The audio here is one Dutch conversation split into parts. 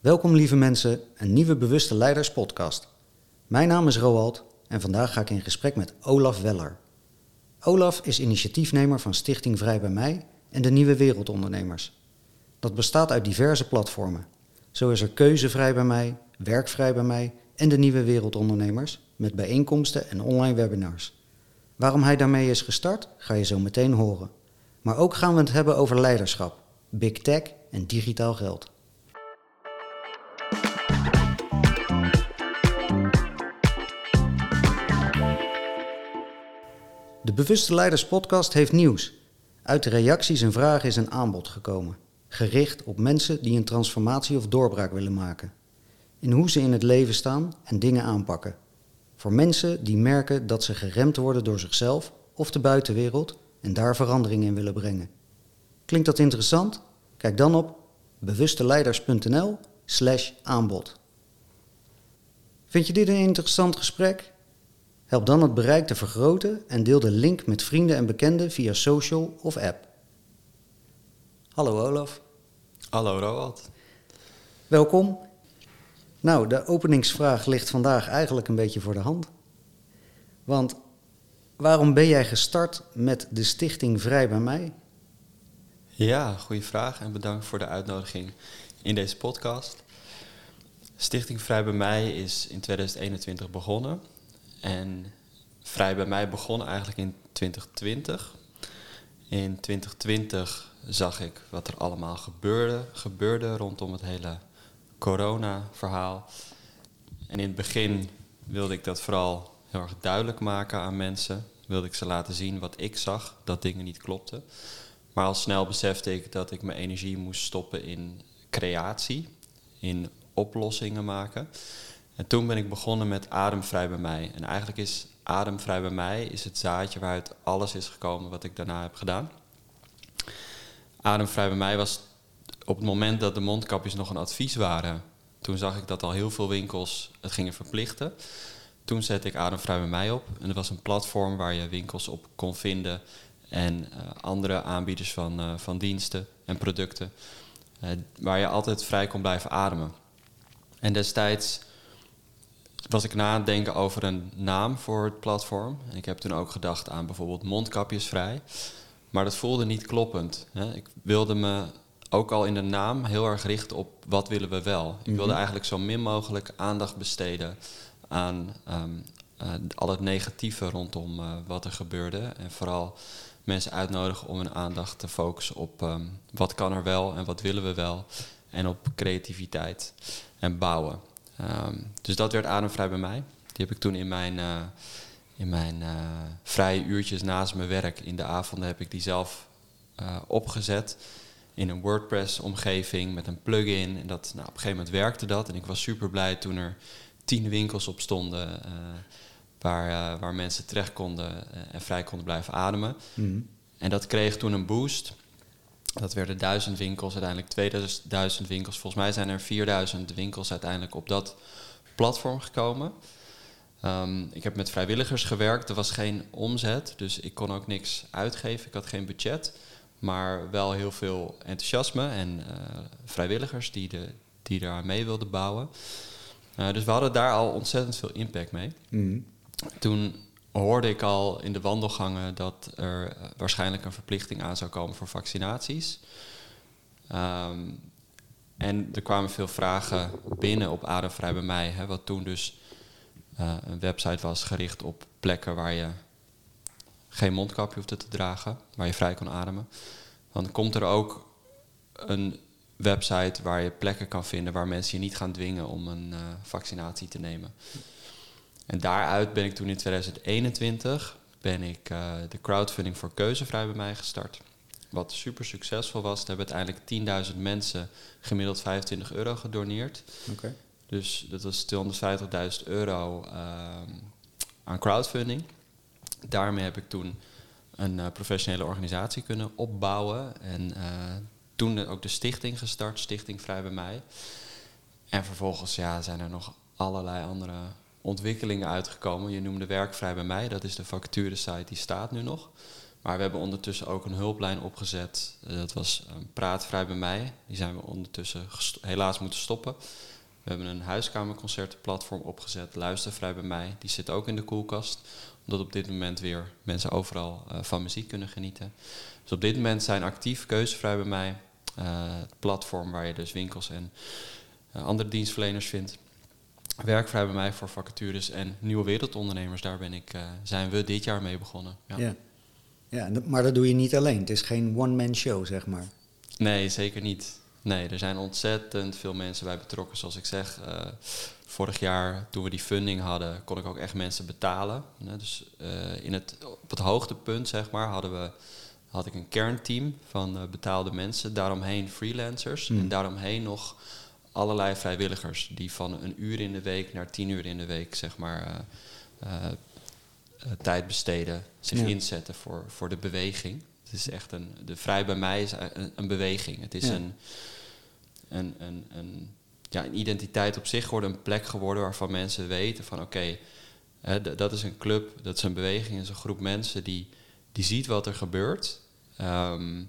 Welkom lieve mensen, een nieuwe Bewuste Leiders podcast. Mijn naam is Roald en vandaag ga ik in gesprek met Olaf Weller. Olaf is initiatiefnemer van Stichting Vrij bij Mij en de Nieuwe Wereldondernemers. Dat bestaat uit diverse platformen. Zo is er Keuzevrij bij Mij, Werkvrij bij Mij en de Nieuwe Wereldondernemers met bijeenkomsten en online webinars. Waarom hij daarmee is gestart, ga je zo meteen horen. Maar ook gaan we het hebben over leiderschap, big tech en digitaal geld. De Bewuste Leiders podcast heeft nieuws. Uit de reacties en vragen is een aanbod gekomen, gericht op mensen die een transformatie of doorbraak willen maken. In hoe ze in het leven staan en dingen aanpakken. Voor mensen die merken dat ze geremd worden door zichzelf of de buitenwereld en daar verandering in willen brengen. Klinkt dat interessant? Kijk dan op bewusteleiders.nl slash aanbod. Vind je dit een interessant gesprek? Help dan het bereik te vergroten en deel de link met vrienden en bekenden via social of app. Hallo Olaf. Hallo Roald. Welkom. Nou, de openingsvraag ligt vandaag eigenlijk een beetje voor de hand. Want waarom ben jij gestart met de stichting Vrij bij mij? Ja, goede vraag en bedankt voor de uitnodiging in deze podcast. Stichting Vrij bij mij is in 2021 begonnen. En Vrij bij mij begon eigenlijk in 2020. In 2020 zag ik wat er allemaal gebeurde, gebeurde rondom het hele corona-verhaal. En in het begin wilde ik dat vooral heel erg duidelijk maken aan mensen. Wilde ik ze laten zien wat ik zag, dat dingen niet klopten. Maar al snel besefte ik dat ik mijn energie moest stoppen in creatie, in oplossingen maken. En toen ben ik begonnen met Ademvrij bij mij. En eigenlijk is Ademvrij bij mij is het zaadje waaruit alles is gekomen wat ik daarna heb gedaan. Ademvrij bij mij was op het moment dat de mondkapjes nog een advies waren. Toen zag ik dat al heel veel winkels het gingen verplichten. Toen zette ik Ademvrij bij mij op. En dat was een platform waar je winkels op kon vinden en uh, andere aanbieders van, uh, van diensten en producten. Uh, waar je altijd vrij kon blijven ademen. En destijds was ik na denken over een naam voor het platform. Ik heb toen ook gedacht aan bijvoorbeeld mondkapjesvrij. Maar dat voelde niet kloppend. Hè. Ik wilde me ook al in de naam heel erg richten op wat willen we wel. Ik wilde eigenlijk zo min mogelijk aandacht besteden aan um, uh, al het negatieve rondom uh, wat er gebeurde. En vooral mensen uitnodigen om hun aandacht te focussen op um, wat kan er wel en wat willen we wel. En op creativiteit en bouwen. Um, dus dat werd ademvrij bij mij. Die heb ik toen in mijn, uh, in mijn uh, vrije uurtjes naast mijn werk, in de avonden heb ik die zelf uh, opgezet. In een WordPress-omgeving met een plugin. En dat, nou, op een gegeven moment werkte dat. En ik was super blij toen er tien winkels op stonden. waar, waar mensen terecht konden en vrij konden blijven ademen. Mm. En dat kreeg toen een boost. Dat werden duizend winkels, uiteindelijk 2000 winkels. Volgens mij zijn er 4000 winkels uiteindelijk op dat platform gekomen. Um, ik heb met vrijwilligers gewerkt, er was geen omzet, dus ik kon ook niks uitgeven. Ik had geen budget, maar wel heel veel enthousiasme en uh, vrijwilligers die, de, die daar mee wilden bouwen. Uh, dus we hadden daar al ontzettend veel impact mee. Mm. Toen hoorde ik al in de wandelgangen dat er waarschijnlijk een verplichting aan zou komen voor vaccinaties. Um, en er kwamen veel vragen binnen op Ademvrij bij mij, hè, wat toen dus uh, een website was gericht op plekken waar je geen mondkapje hoefde te dragen, waar je vrij kon ademen. Dan komt er ook een website waar je plekken kan vinden waar mensen je niet gaan dwingen om een uh, vaccinatie te nemen. En daaruit ben ik toen in 2021 ben ik uh, de crowdfunding voor keuzevrij bij mij gestart. Wat super succesvol was. Er hebben uiteindelijk 10.000 mensen gemiddeld 25 euro gedoneerd. Okay. Dus dat was 250.000 euro uh, aan crowdfunding. Daarmee heb ik toen een uh, professionele organisatie kunnen opbouwen. En uh, toen ook de stichting gestart, Stichting Vrij bij Mij. En vervolgens ja, zijn er nog allerlei andere ontwikkelingen uitgekomen. Je noemde Werkvrij bij mij, dat is de vacaturesite die staat nu nog. Maar we hebben ondertussen ook een hulplijn opgezet. Eh, dat was uh, Praat Vrij bij mij. Die zijn we ondertussen helaas moeten stoppen. We hebben een huiskamerconcertenplatform opgezet, Luister Vrij bij mij. Die zit ook in de koelkast, omdat op dit moment weer mensen overal uh, van muziek kunnen genieten. Dus op dit moment zijn actief Keuzevrij bij mij. het platform waar je dus winkels en andere dienstverleners vindt. Werkvrij bij mij voor vacatures en nieuwe wereldondernemers. Daar ben ik, zijn we dit jaar mee begonnen. Ja. ja. Ja, maar dat doe je niet alleen. Het is geen one-man show, zeg maar. Nee, zeker niet. Nee, er zijn ontzettend veel mensen bij betrokken. Zoals ik zeg, uh, vorig jaar toen we die funding hadden, kon ik ook echt mensen betalen. Dus uh, in het, op het hoogtepunt, zeg maar, hadden we, had ik een kernteam van betaalde mensen. Daaromheen freelancers Hmm. en daaromheen nog allerlei vrijwilligers. Die van een uur in de week naar tien uur in de week, zeg maar, uh, tijd besteden, zich Ja. inzetten voor, voor de beweging. Het is echt een, de vrij bij mij is een, een beweging. Het is Ja. een, een, een, een, ja, een identiteit op zich geworden, een plek geworden waarvan mensen weten van oké, dat is een club, dat is een beweging, dat is een groep mensen die, die ziet wat er gebeurt. Ehm,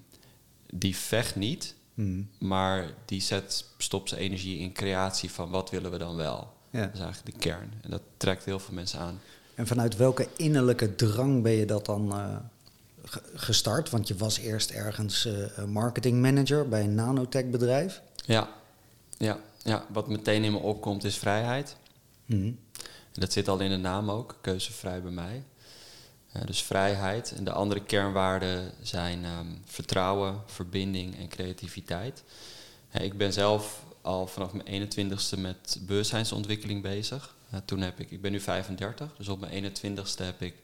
die vecht niet, Hmm. maar die zet, stopt zijn energie in creatie van wat willen we dan wel. Ja. Dat is eigenlijk de kern. En dat trekt heel veel mensen aan. En vanuit welke innerlijke drang ben je dat dan eh, ge- gestart? Want je was eerst ergens eh marketingmanager bij een nanotech bedrijf. Ja, ja, ja, wat meteen in me opkomt is vrijheid. Hmm. En dat zit al in de naam ook, keuzevrij bij mij. Eh, dus vrijheid. En de andere kernwaarden zijn ehm, vertrouwen, verbinding en creativiteit. Eh, ik ben zelf al vanaf mijn 21ste met bewustzijnsontwikkeling bezig. Eh, toen heb ik, ik ben nu 35, dus op mijn 21ste heb ik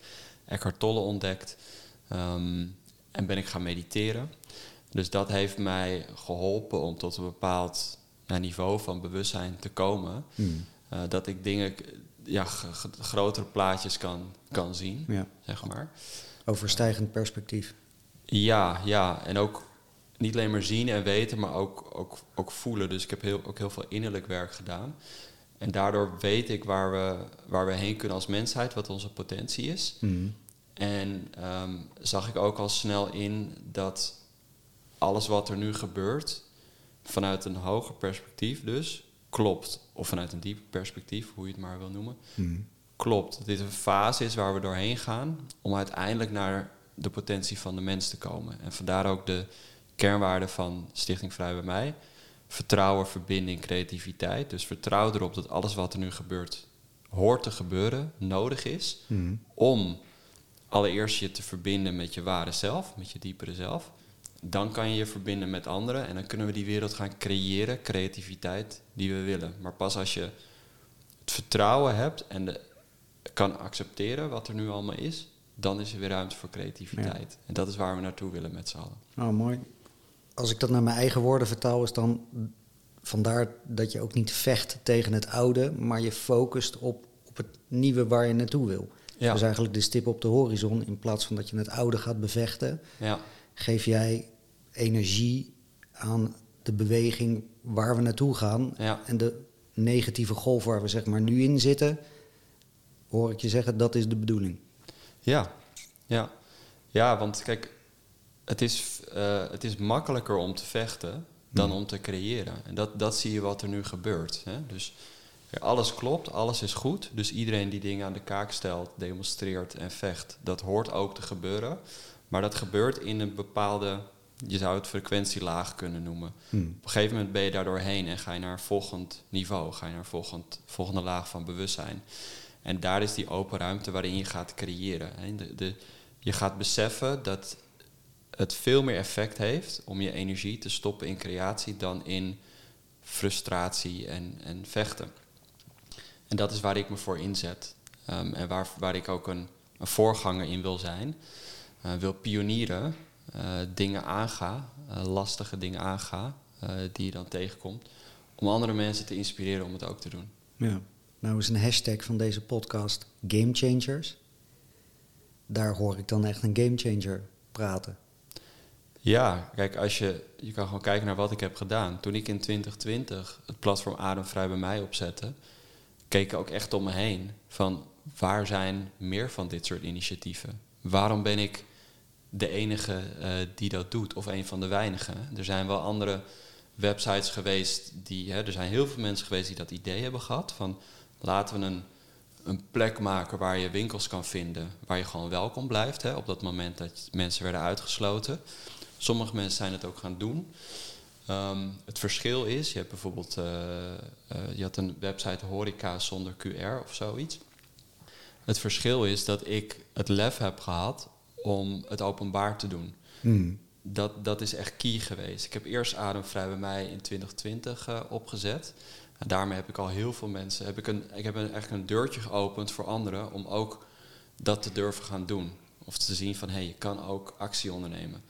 Eckhart Tolle ontdekt. ehm, en ben ik gaan mediteren. Dus dat heeft mij geholpen om tot een bepaald niveau van bewustzijn te komen. Hmm. Dat ik dingen, ja, grotere plaatjes kan, kan zien, Ja. zeg maar. Overstijgend perspectief. Ja, ja. En ook niet alleen maar zien en weten, maar ook, ook, ook voelen. Dus ik heb heel, ook heel veel innerlijk werk gedaan. En daardoor weet ik waar we, waar we heen kunnen als mensheid, wat onze potentie is. Hmm. En ehm, zag ik ook al snel in dat alles wat er nu gebeurt, vanuit een hoger perspectief dus, klopt. Of vanuit een dieper perspectief, hoe je het maar wil noemen. Hmm. Klopt. Dat dit een fase is waar we doorheen gaan om uiteindelijk naar de potentie van de mens te komen. En vandaar ook de kernwaarden van Stichting Vrij bij mij. Vertrouwen, verbinding, creativiteit. Dus vertrouw erop dat alles wat er nu gebeurt, hoort te gebeuren, nodig is Hmm. om allereerst je te verbinden met je ware zelf, met je diepere zelf. Dan kan je je verbinden met anderen en dan kunnen we die wereld gaan creëren, creativiteit die we willen. Maar pas als je het vertrouwen hebt en de, kan accepteren wat er nu allemaal is, dan is er weer ruimte voor creativiteit. En dat is waar we naartoe willen met z'n allen. Oh, mooi. Als ik dat naar mijn eigen woorden vertaal, is dan vandaar dat je ook niet vecht tegen het oude, maar je focust op, op het nieuwe waar je naartoe wil. Ja. Dus eigenlijk de stip op de horizon, in plaats van dat je het oude gaat bevechten, Ja, geef jij energie aan de beweging waar we naartoe gaan. Ja. En de negatieve golf waar we zeg maar nu in zitten, hoor ik je zeggen, dat is de bedoeling. Ja, ja. ja want kijk, het is, eh, het is makkelijker om te vechten dan om te creëren. En dat, dat zie je wat er nu gebeurt. Hè? Dus alles klopt, alles is goed. Dus iedereen die dingen aan de kaak stelt, demonstreert en vecht, dat hoort ook te gebeuren. Maar dat gebeurt in een bepaalde, je zou het frequentielaag kunnen noemen. Hmm. Op een gegeven moment ben je daar doorheen en ga je naar een volgend niveau, ga je naar een volgend, volgende laag van bewustzijn. En daar is die open ruimte waarin je gaat creëren. De, de, je gaat beseffen dat het veel meer effect heeft om je energie te stoppen in creatie dan in frustratie en, en vechten. En dat is waar ik me voor inzet. Ehm, en waar, waar ik ook een, een voorganger in wil zijn. Eh, wil pionieren, eh, dingen aanga, eh, lastige dingen aanga, eh, die je dan tegenkomt. Om andere mensen te inspireren om het ook te doen. Ja. Nou is een hashtag van deze podcast Game Changers. Daar hoor ik dan echt een game changer praten. Ja, kijk, als je, je kan gewoon kijken naar wat ik heb gedaan. Toen ik in 2020 het platform Ademvrij bij mij opzette, keek ik ook echt om me heen van waar zijn meer van dit soort initiatieven? Waarom ben ik de enige eh, die dat doet, of een van de weinigen. Er zijn wel andere websites geweest die. Hè, er zijn heel veel mensen geweest die dat idee hebben gehad. Van laten we een, een plek maken waar je winkels kan vinden. Waar je gewoon welkom blijft. Hè, op dat moment dat mensen werden uitgesloten. Sommige mensen zijn het ook gaan doen. Ehm, het verschil is, je hebt bijvoorbeeld, eh, eh, je had een website horeca zonder QR of zoiets. Het verschil is dat ik het lef heb gehad om het openbaar te doen. Hmm. Dat, dat is echt key geweest. Ik heb eerst Ademvrij bij mij in 2020 uh, opgezet. En daarmee heb ik al heel veel mensen. Heb ik, een, ik heb een, echt een deurtje geopend voor anderen om ook dat te durven gaan doen. Of te zien van hé, hey, je kan ook actie ondernemen.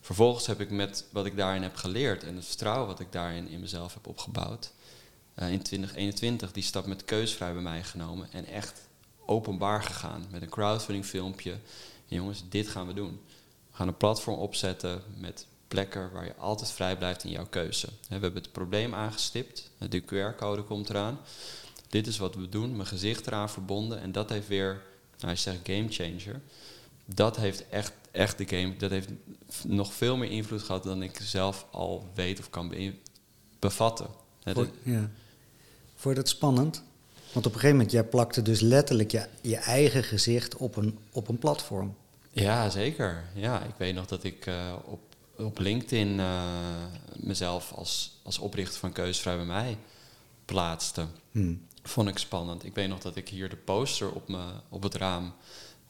Vervolgens heb ik met wat ik daarin heb geleerd en het vertrouwen wat ik daarin in mezelf heb opgebouwd, uh, in 2021 die stap met keusvrij bij mij genomen en echt openbaar gegaan met een crowdfunding filmpje. En jongens, dit gaan we doen. We gaan een platform opzetten met plekken waar je altijd vrij blijft in jouw keuze. We hebben het probleem aangestipt, de QR-code komt eraan. Dit is wat we doen, mijn gezicht eraan verbonden en dat heeft weer, nou je zegt game changer, dat heeft echt, echt de game, dat heeft nog veel meer invloed gehad dan ik zelf al weet of kan bevatten. Voor, ja. Vond je dat spannend? Want op een gegeven moment, jij plakte dus letterlijk je, je eigen gezicht op een, op een platform. Ja, zeker. Ja, ik weet nog dat ik uh, op, op LinkedIn uh, mezelf als, als oprichter van Keusvrij bij mij plaatste. Hmm. Vond ik spannend. Ik weet nog dat ik hier de poster op, me, op het raam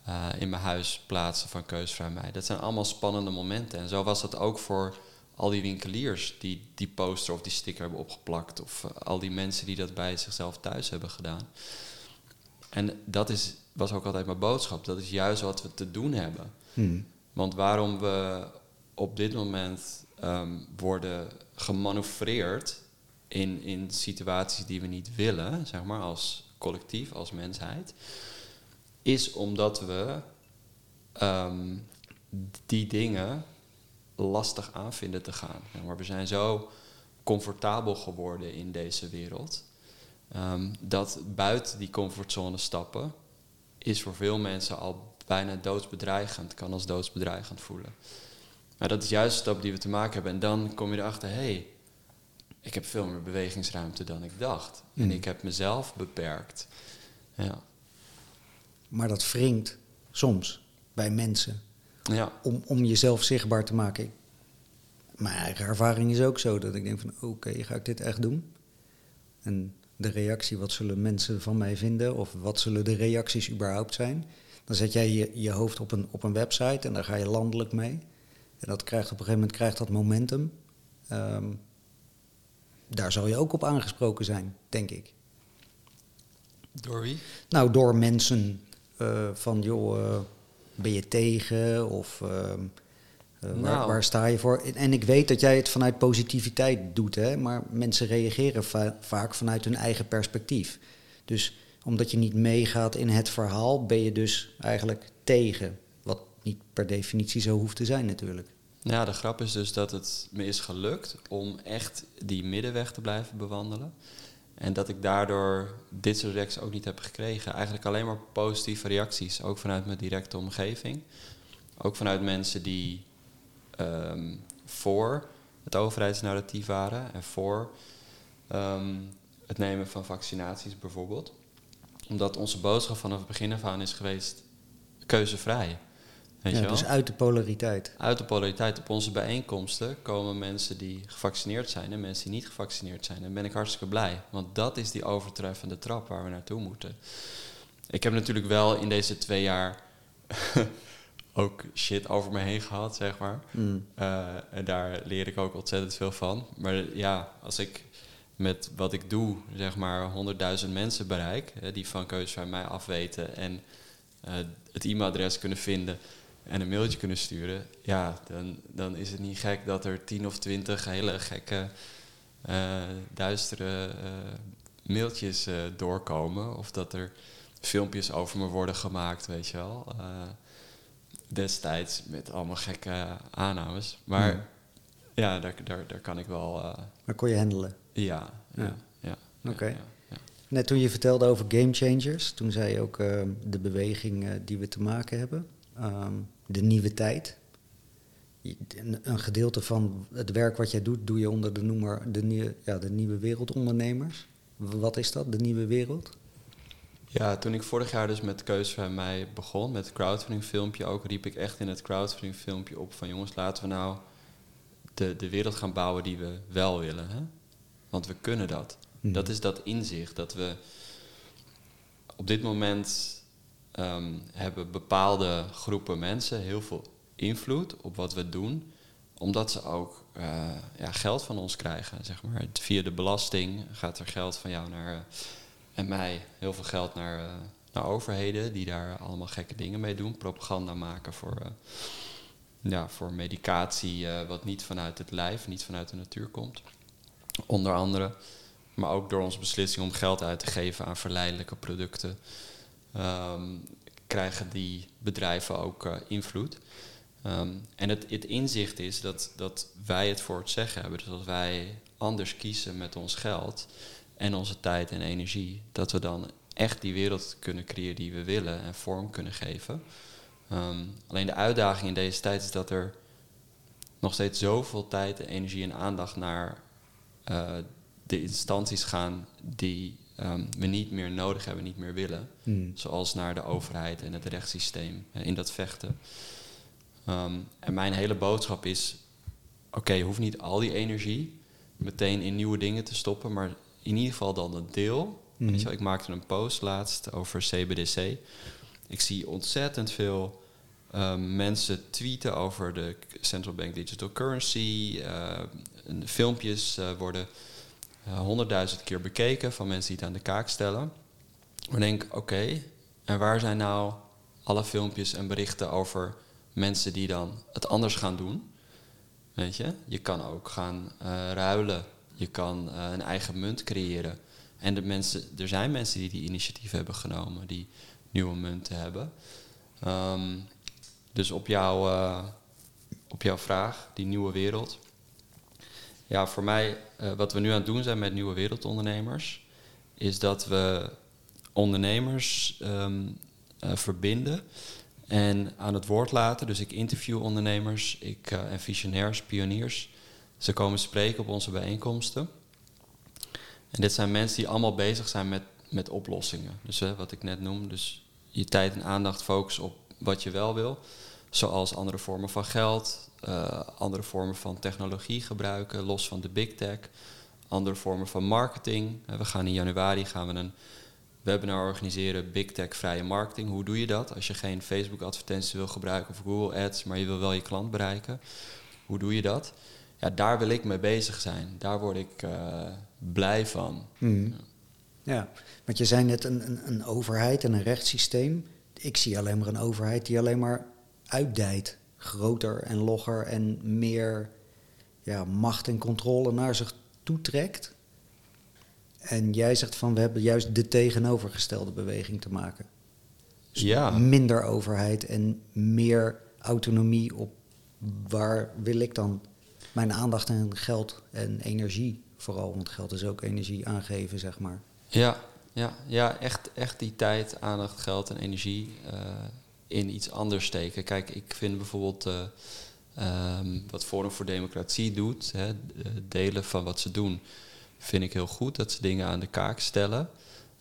uh, in mijn huis plaatste van Keusvrij mij. Dat zijn allemaal spannende momenten. En zo was dat ook voor al die winkeliers die die poster of die sticker hebben opgeplakt. Of uh, al die mensen die dat bij zichzelf thuis hebben gedaan. En dat is, was ook altijd mijn boodschap. Dat is juist wat we te doen hebben. Hmm. Want waarom we op dit moment um, worden gemanoeuvreerd in, in situaties die we niet willen, zeg maar, als collectief, als mensheid, is omdat we um, die dingen lastig aan vinden te gaan. Maar we zijn zo comfortabel geworden in deze wereld. Um, dat buiten die comfortzone stappen is voor veel mensen al bijna doodsbedreigend, kan als doodsbedreigend voelen. Maar dat is juist de stap die we te maken hebben. En dan kom je erachter, hé, hey, ik heb veel meer bewegingsruimte dan ik dacht. En hmm. ik heb mezelf beperkt. Ja. Maar dat wringt soms bij mensen. Ja. Om, om jezelf zichtbaar te maken. Mijn eigen ervaring is ook zo dat ik denk van oké, ga ik dit echt doen? En de reactie, wat zullen mensen van mij vinden? Of wat zullen de reacties überhaupt zijn? Dan zet jij je, je hoofd op een, op een website en daar ga je landelijk mee. En dat krijgt op een gegeven moment krijgt dat momentum. Um, daar zal je ook op aangesproken zijn, denk ik. Door wie? Nou, door mensen uh, van, joh, uh, ben je tegen? Of uh, nou. waar, waar, sta je voor? En ik weet dat jij het vanuit positiviteit doet, hè? maar mensen reageren va vaak vanuit hun eigen perspectief. Dus omdat je niet meegaat in het verhaal, ben je dus eigenlijk tegen. Wat niet per definitie zo hoeft te zijn natuurlijk. Ja, de grap is dus dat het me is gelukt om echt die middenweg te blijven bewandelen. En dat ik daardoor dit soort reacties ook niet heb gekregen. Eigenlijk alleen maar positieve reacties, ook vanuit mijn directe omgeving. Ook vanuit mensen die um, voor het overheidsnarratief waren en voor um, het nemen van vaccinaties bijvoorbeeld. Omdat onze boodschap vanaf het begin af aan is geweest keuzevrij. Weet ja, dus uit de polariteit. Uit de polariteit. Op onze bijeenkomsten komen mensen die gevaccineerd zijn en mensen die niet gevaccineerd zijn. En ben ik hartstikke blij. Want dat is die overtreffende trap waar we naartoe moeten. Ik heb natuurlijk wel in deze twee jaar ook shit over me heen gehad, zeg maar. Mm. Uh, en daar leer ik ook ontzettend veel van. Maar ja, als ik met wat ik doe, zeg maar, 100.000 mensen bereik, die van keuze van mij afweten en uh, het e-mailadres kunnen vinden en een mailtje kunnen sturen, ja, dan, dan is het niet gek dat er tien of twintig hele gekke, uh, duistere uh, mailtjes uh, doorkomen. Of dat er filmpjes over me worden gemaakt, weet je wel. destijds met allemaal gekke aannames. Maar ja, ja daar, daar, daar kan ik wel... maar kon je handelen? Ja, ja, ja. Oké. Net toen je vertelde over game changers, toen zei je ook de beweging die we te maken hebben. ehm, de nieuwe tijd. Een, gedeelte van het werk wat jij doet, doe je onder de noemer de, nieuwe, ja, de nieuwe wereldondernemers. Wat is dat, de nieuwe wereld? Ja, toen ik vorig jaar dus met Keus van mij begon, met het crowdfunding filmpje ook, riep ik echt in het crowdfunding filmpje op van jongens, laten we nou de, de wereld gaan bouwen die we wel willen. Hè? Want we kunnen dat. Mhm. Dat is dat inzicht dat we op dit moment ehm, hebben bepaalde groepen mensen heel veel invloed op wat we doen, omdat ze ook eh, ja, geld van ons krijgen. Zeg maar. Via de belasting gaat er geld van jou naar, eh, en mij, heel veel geld naar, eh, naar overheden die daar allemaal gekke dingen mee doen. Propaganda maken voor, ja, voor medicatie wat niet vanuit het lijf, niet vanuit de natuur komt. Onder andere. Maar ook door onze beslissing om geld uit te geven aan verleidelijke producten, ehm, krijgen die bedrijven ook eh, invloed. Ehm, en het, het inzicht is dat, dat wij het voor het zeggen hebben. Dus als wij anders kiezen met ons geld en onze tijd en energie, dat we dan echt die wereld kunnen creëren die we willen en vorm kunnen geven. Ehm, alleen de uitdaging in deze tijd is dat er nog steeds zoveel tijd, energie en aandacht naar eh, de instanties gaan die ehm, we niet meer nodig hebben, niet meer willen. Hmm. Zoals naar de overheid en het rechtssysteem in dat vechten. Ehm, en mijn hele boodschap is: oké, je hoeft niet al die energie meteen in nieuwe dingen te stoppen, maar in ieder geval dan een deel. Mhm. Weet je wel, ik maakte een post laatst over CBDC. Ik zie ontzettend veel ehm, mensen tweeten over de central bank digital currency. filmpjes eh, worden honderdduizend keer bekeken van mensen die het aan de kaak stellen. Maar denk, oké, en waar zijn nou alle filmpjes en berichten over mensen die dan het anders gaan doen? Weet je, je kan ook gaan eh, ruilen. Je kan eh, een eigen munt creëren. En de mensen, er zijn mensen die die initiatief hebben genomen, die nieuwe munten hebben. Ehm, dus op, jouw eh, op jouw vraag, die nieuwe wereld. Ja, voor mij, eh, wat we nu aan het doen zijn met nieuwe wereldondernemers, is dat we ondernemers ehm, eh, verbinden en aan het woord laten. Dus ik interview ondernemers ik, eh, en visionairs, pioniers. Ze komen spreken op onze bijeenkomsten. En dit zijn mensen die allemaal bezig zijn met, met oplossingen. Dus eh, wat ik net noem, dus je tijd en aandacht focussen op wat je wel wil. Zoals andere vormen van geld, eh, andere vormen van technologie gebruiken, los van de big tech. Andere vormen van marketing. Eh, we gaan in januari gaan we een webinar organiseren, Big Tech vrije marketing. Hoe doe je dat als je geen Facebook advertenties wil gebruiken of Google Ads, maar je wil wel je klant bereiken? Hoe doe je dat? Ja, daar wil ik mee bezig zijn. Daar word ik eh, blij van. Mhm. Ja, want je zei net een, een, een overheid en een rechtssysteem. Ik zie alleen maar een overheid die alleen maar uitdijt. Groter en logger en meer ja, macht en controle naar zich toetrekt. En jij zegt van we hebben juist de tegenovergestelde beweging te maken. Dus Ja. Minder overheid en meer autonomie op waar wil ik dan mijn aandacht en geld en energie vooral, want geld is ook energie aangeven, zeg maar. Ja, ja, ja echt, echt die tijd, aandacht, geld en energie eh, in iets anders steken. Kijk, ik vind bijvoorbeeld eh, ehm, wat Forum voor Democratie doet, hè, de- delen van wat ze doen, vind ik heel goed. Dat ze dingen aan de kaak stellen.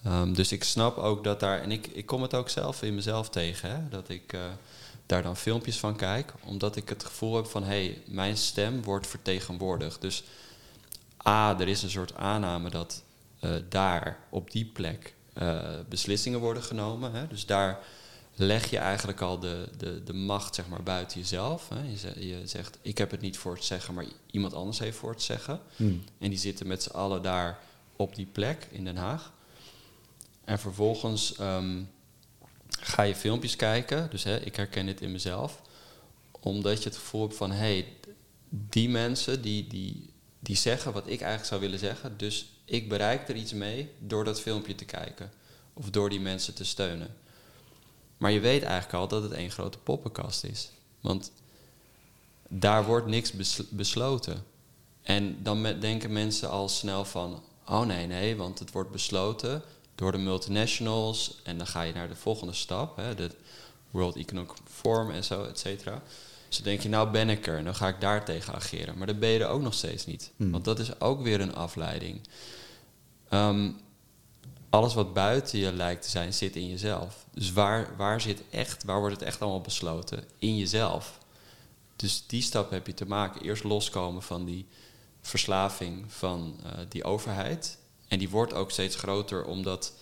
Ehm, dus ik snap ook dat daar, en ik, ik kom het ook zelf in mezelf tegen, hè, dat ik eh, daar dan filmpjes van kijk, omdat ik het gevoel heb van hé, hey, mijn stem wordt vertegenwoordigd. Dus A, er is een soort aanname dat eh, daar op die plek eh, beslissingen worden genomen. Hè? Dus daar leg je eigenlijk al de, de, de macht zeg maar, buiten jezelf. Hè? Je, ze- je zegt, ik heb het niet voor het zeggen, maar iemand anders heeft voor het zeggen. Hmm. En die zitten met z'n allen daar op die plek in Den Haag. En vervolgens ehm, ga je filmpjes kijken. Dus hè, ik herken dit in mezelf. Omdat je het gevoel hebt van... hé, hey, die mensen die, die, die zeggen wat ik eigenlijk zou willen zeggen. Dus ik bereik er iets mee door dat filmpje te kijken. Of door die mensen te steunen. Maar je weet eigenlijk al dat het één grote poppenkast is. Want daar wordt niks besl- besloten. En dan denken mensen al snel van... oh nee, nee, want het wordt besloten door de multinationals... en dan ga je naar de volgende stap. Hè, de World Economic Forum en zo, et cetera. Dus dan denk je, nou ben ik er, dan ga ik daar tegen ageren. Maar dat ben je er ook nog steeds niet. Hmm. Want dat is ook weer een afleiding. Ehm, alles wat buiten je lijkt te zijn, zit in jezelf. Dus waar, waar zit echt, waar wordt het echt allemaal besloten? In jezelf. Dus die stap heb je te maken. Eerst loskomen van die verslaving van eh, die overheid. En die wordt ook steeds groter omdat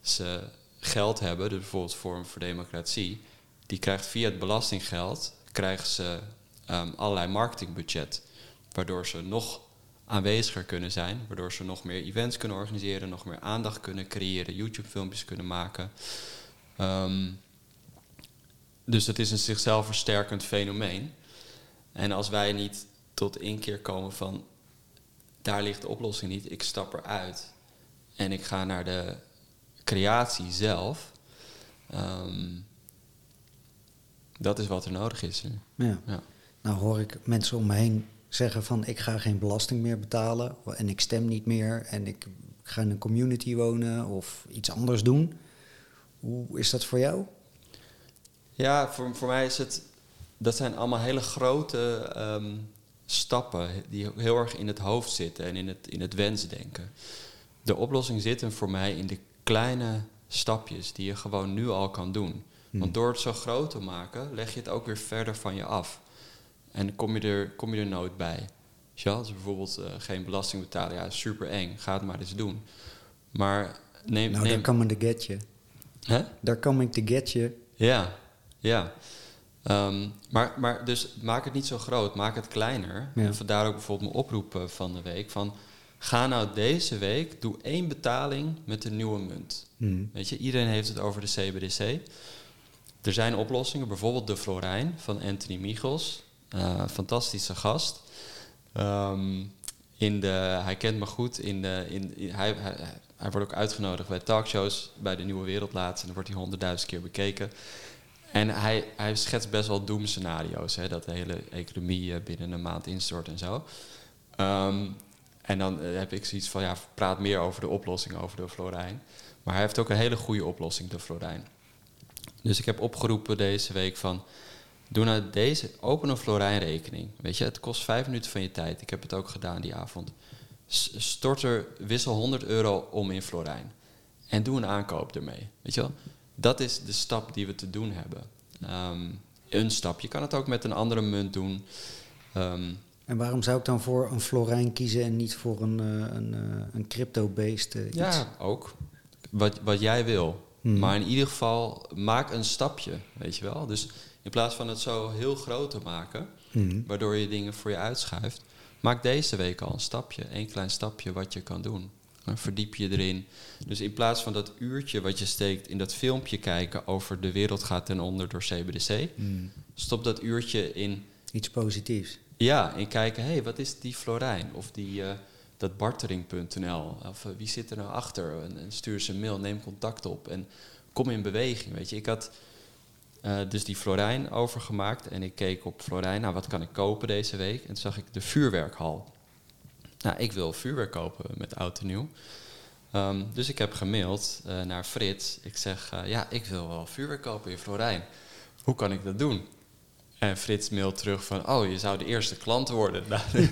ze geld hebben, dus bijvoorbeeld Forum voor Democratie. Die krijgt via het belastinggeld krijgen ze ehm, allerlei marketingbudget. Waardoor ze nog aanweziger kunnen zijn. Waardoor ze nog meer events kunnen organiseren, nog meer aandacht kunnen creëren, YouTube-filmpjes kunnen maken. Ehm, dus het is een zichzelf versterkend fenomeen. En als wij niet tot inkeer komen van daar ligt de oplossing niet, ik stap eruit en ik ga naar de creatie zelf. ehm, dat is wat er nodig is. Ja. Ja. Nou hoor ik mensen om me heen zeggen van ik ga geen belasting meer betalen en ik stem niet meer en ik ga in een community wonen of iets anders doen. Hoe is dat voor jou? Ja, voor, voor mij is het. Dat zijn allemaal hele grote ehm, stappen die heel erg in het hoofd zitten en in het, in het wensdenken. De oplossing zit hem voor mij in de kleine stapjes die je gewoon nu al kan doen. Want door het zo groot te maken, leg je het ook weer verder van je af. En kom je er, kom je er nooit bij. Wel? Dus bijvoorbeeld eh, geen belasting betalen, ja, super eng, ga het maar eens doen. Maar neem. Nou, neem daar kan ik to get je. Hè? Daar kan ik to get je. Ja, ja. Ehm, maar, maar dus maak het niet zo groot, maak het kleiner. Ja. En vandaar ook bijvoorbeeld mijn oproep eh, van de week van... ga nou deze week, doe één betaling met de nieuwe munt. Hmm. Weet je, iedereen heeft het over de CBDC. Er zijn oplossingen, bijvoorbeeld de Florijn van Anthony Michels. Eh, fantastische gast. Ehm, in de, hij kent me goed. In de, in, hij, hij wordt ook uitgenodigd bij talkshows bij de Nieuwe Wereld laatst. En dan wordt hij honderdduizend keer bekeken. En hij, hij schetst best wel doemscenario's. Hè, dat de hele economie eh, binnen een maand instort en zo. Ehm, en dan eh, heb ik zoiets van, ja, praat meer over de oplossing, over de Florijn. Maar hij heeft ook een hele goede oplossing, de Florijn. Dus ik heb opgeroepen deze week van... Doe nou deze, open een Florijn-rekening. Weet je, het kost vijf minuten van je tijd. Ik heb het ook gedaan die avond. Stort er, wissel 100 euro om in Florijn. En doe een aankoop ermee. Weet je wel? Dat is de stap die we te doen hebben. Ehm, een stap. Je kan het ook met een andere munt doen. Ehm, En waarom zou ik dan voor een florijn kiezen en niet voor een, eh, een, eh, een crypto-based eh, iets? Ja, ook. Wat, wat jij wil. Hmm. Maar in ieder geval, maak een stapje, weet je wel. Dus in plaats van het zo heel groot te maken, Hmm. waardoor je dingen voor je uitschuift, maak deze week al een stapje. Een klein stapje wat je kan doen. Dan verdiep je erin. Dus in plaats van dat uurtje wat je steekt in dat filmpje kijken over de wereld gaat ten onder door CBDC, Hmm. stop dat uurtje in Iets positiefs. ja, en kijken, hé, hey, wat is die Florijn? Of die, eh, dat bartering.nl? Of eh, wie zit er nou achter? En, en stuur ze een mail, neem contact op en kom in beweging. Weet je, ik had eh, dus die Florijn overgemaakt en ik keek op Florijn, nou, wat kan ik kopen deze week? En toen zag ik de vuurwerkhal. Nou, ik wil vuurwerk kopen met oud en nieuw. Ehm, dus ik heb gemaild eh, naar Frits. Ik zeg, eh, ja, ik wil wel vuurwerk kopen in Florijn. Hoe kan ik dat doen? En Frits mailt terug van, oh, je zou de eerste klant worden. Nou,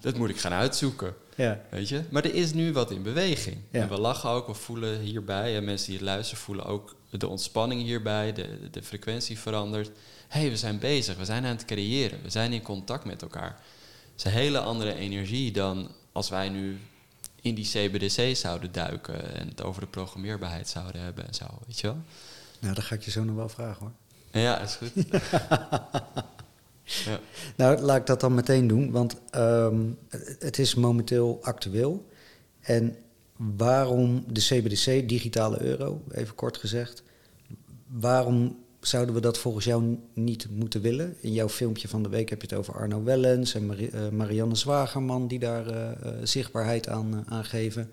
dat moet ik gaan uitzoeken, Ja. weet je. Maar er is nu wat in beweging. Ja. En we lachen ook, we voelen hierbij. En mensen die het luisteren voelen ook de ontspanning hierbij. De, de frequentie verandert. Hé, hey, we zijn bezig, we zijn aan het creëren. We zijn in contact met elkaar. Het is een hele andere energie dan als wij nu in die CBDC zouden duiken... en het over de programmeerbaarheid zouden hebben en zo, weet je wel. Nou, dat ga ik je zo nog wel vragen hoor. Ja, is goed. ja. Nou, laat ik dat dan meteen doen, want ehm, het is momenteel actueel. En waarom de CBDC, digitale euro, even kort gezegd, waarom zouden we dat volgens jou niet moeten willen? In jouw filmpje van de week heb je het over Arno Wellens en eh, Marianne Zwagerman die daar eh, eh, zichtbaarheid aan, eh, aan geven.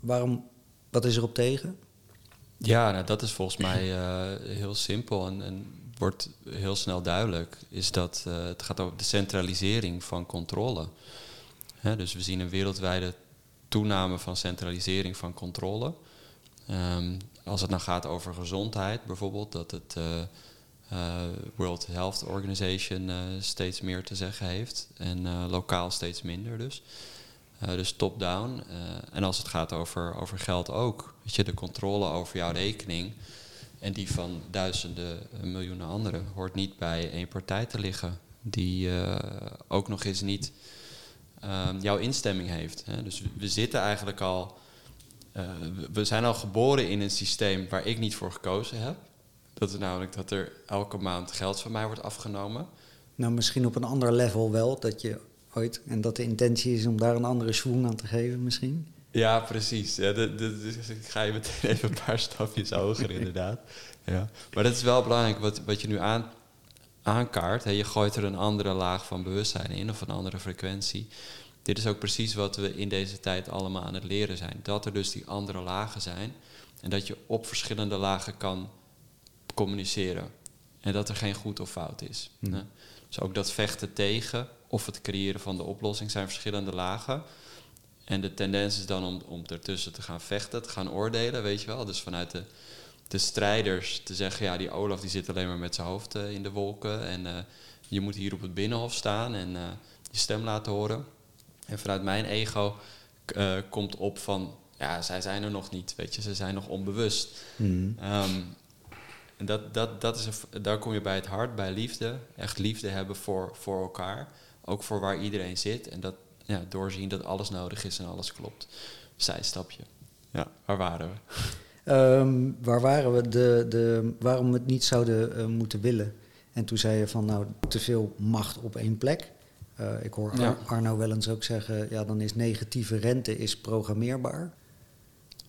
Waarom, wat is erop tegen? Ja, nou, dat is volgens mij heel simpel en, en wordt heel snel duidelijk. Is dat het gaat over de centralisering van controle. Dus we zien een wereldwijde toename van centralisering van controle. Ehm, als het nou gaat over gezondheid bijvoorbeeld, dat het uh, World Health Organization steeds meer te zeggen heeft en lokaal steeds minder dus. dus top-down. en als het gaat over, over geld ook. Weet je, de controle over jouw rekening en die van duizenden, miljoenen anderen hoort niet bij één partij te liggen. Die ook nog eens niet Ehm, jouw instemming heeft. Hè? Dus we zitten eigenlijk al. Uh, we zijn al geboren in een systeem waar ik niet voor gekozen heb. Dat is namelijk dat er elke maand geld van mij wordt afgenomen. Nou, misschien op een ander level wel, dat je ooit. En dat de intentie is om daar een andere swoon aan te geven, misschien. Ja, precies. Ja, de, de, dus ik ga je meteen even een paar stapjes hoger, inderdaad. Ja. Maar dat is wel belangrijk wat, wat je nu aan, aankaart. Hè, je gooit er een andere laag van bewustzijn in of een andere frequentie. Dit is ook precies wat we in deze tijd allemaal aan het leren zijn. Dat er dus die andere lagen zijn en dat je op verschillende lagen kan communiceren. En dat er geen goed of fout is. Hmm. Dus ook dat vechten tegen of het creëren van de oplossing zijn verschillende lagen. En de tendens is dan om, om ertussen te gaan vechten, te gaan oordelen, weet je wel. Dus vanuit de de strijders te zeggen, ja, die Olaf die zit alleen maar met zijn hoofd uh, in de wolken en uh, je moet hier op het binnenhof staan en uh, je stem laten horen. En vanuit mijn ego komt op van, ja, zij zijn er nog niet, weet je, ze zijn nog onbewust. Mm. Um, en dat, dat, dat is een, daar kom je bij het hart, bij liefde, echt liefde hebben voor, voor elkaar, ook voor waar iedereen zit en dat ja, doorzien dat alles nodig is en alles klopt. Zijstapje. Ja, waar waren we? Ehm, waar waren we? De, de, waarom we het niet zouden uh, moeten willen. En toen zei je van nou te veel macht op één plek. Uh, ik hoor Arno wel eens ook zeggen, ja dan is negatieve rente is programmeerbaar.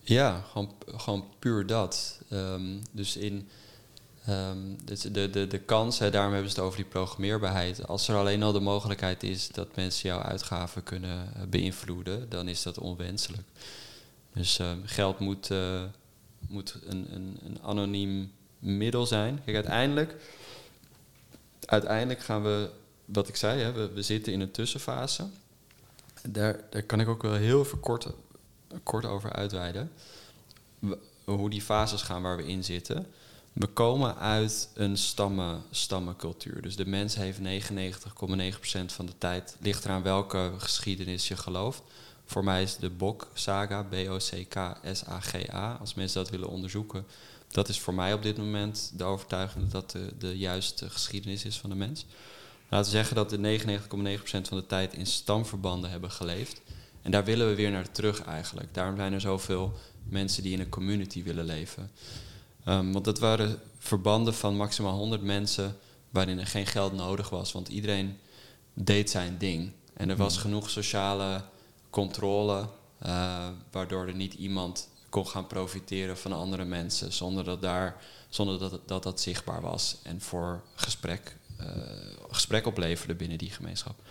Ja, gewoon, gewoon puur dat. Um, dus in um, de, de, de, de kans, hè, daarom hebben ze het over die programmeerbaarheid. Als er alleen al de mogelijkheid is dat mensen jouw uitgaven kunnen eh, beïnvloeden, dan is dat onwenselijk. Dus geld moet moet een, een, een anoniem middel zijn. Kijk, uiteindelijk, uiteindelijk gaan we, wat ik zei, hè, we, zitten in een tussenfase. Daar, daar kan ik ook wel heel even kort, kort over uitweiden. hoe die fases gaan waar we in zitten. We komen uit een stammen, stammencultuur. Dus de mens heeft 99,9% van de tijd, ligt eraan welke geschiedenis je gelooft, voor mij is de Bok-saga, B-O-C-K-S-A-G-A, als mensen dat willen onderzoeken, dat is voor mij op dit moment de overtuiging dat dat de, de juiste geschiedenis is van de mens. Laten we zeggen dat de 99,9% van de tijd in stamverbanden hebben geleefd. En daar willen we weer naar terug eigenlijk. Daarom zijn er zoveel mensen die in een community willen leven. Um, want dat waren verbanden van maximaal 100 mensen waarin er geen geld nodig was. Want iedereen deed zijn ding. En er was hmm. genoeg sociale controle, uh, waardoor er niet iemand kon gaan profiteren van andere mensen zonder dat daar, zonder dat, dat, dat zichtbaar was en voor gesprek, uh, gesprek opleverde binnen die gemeenschap.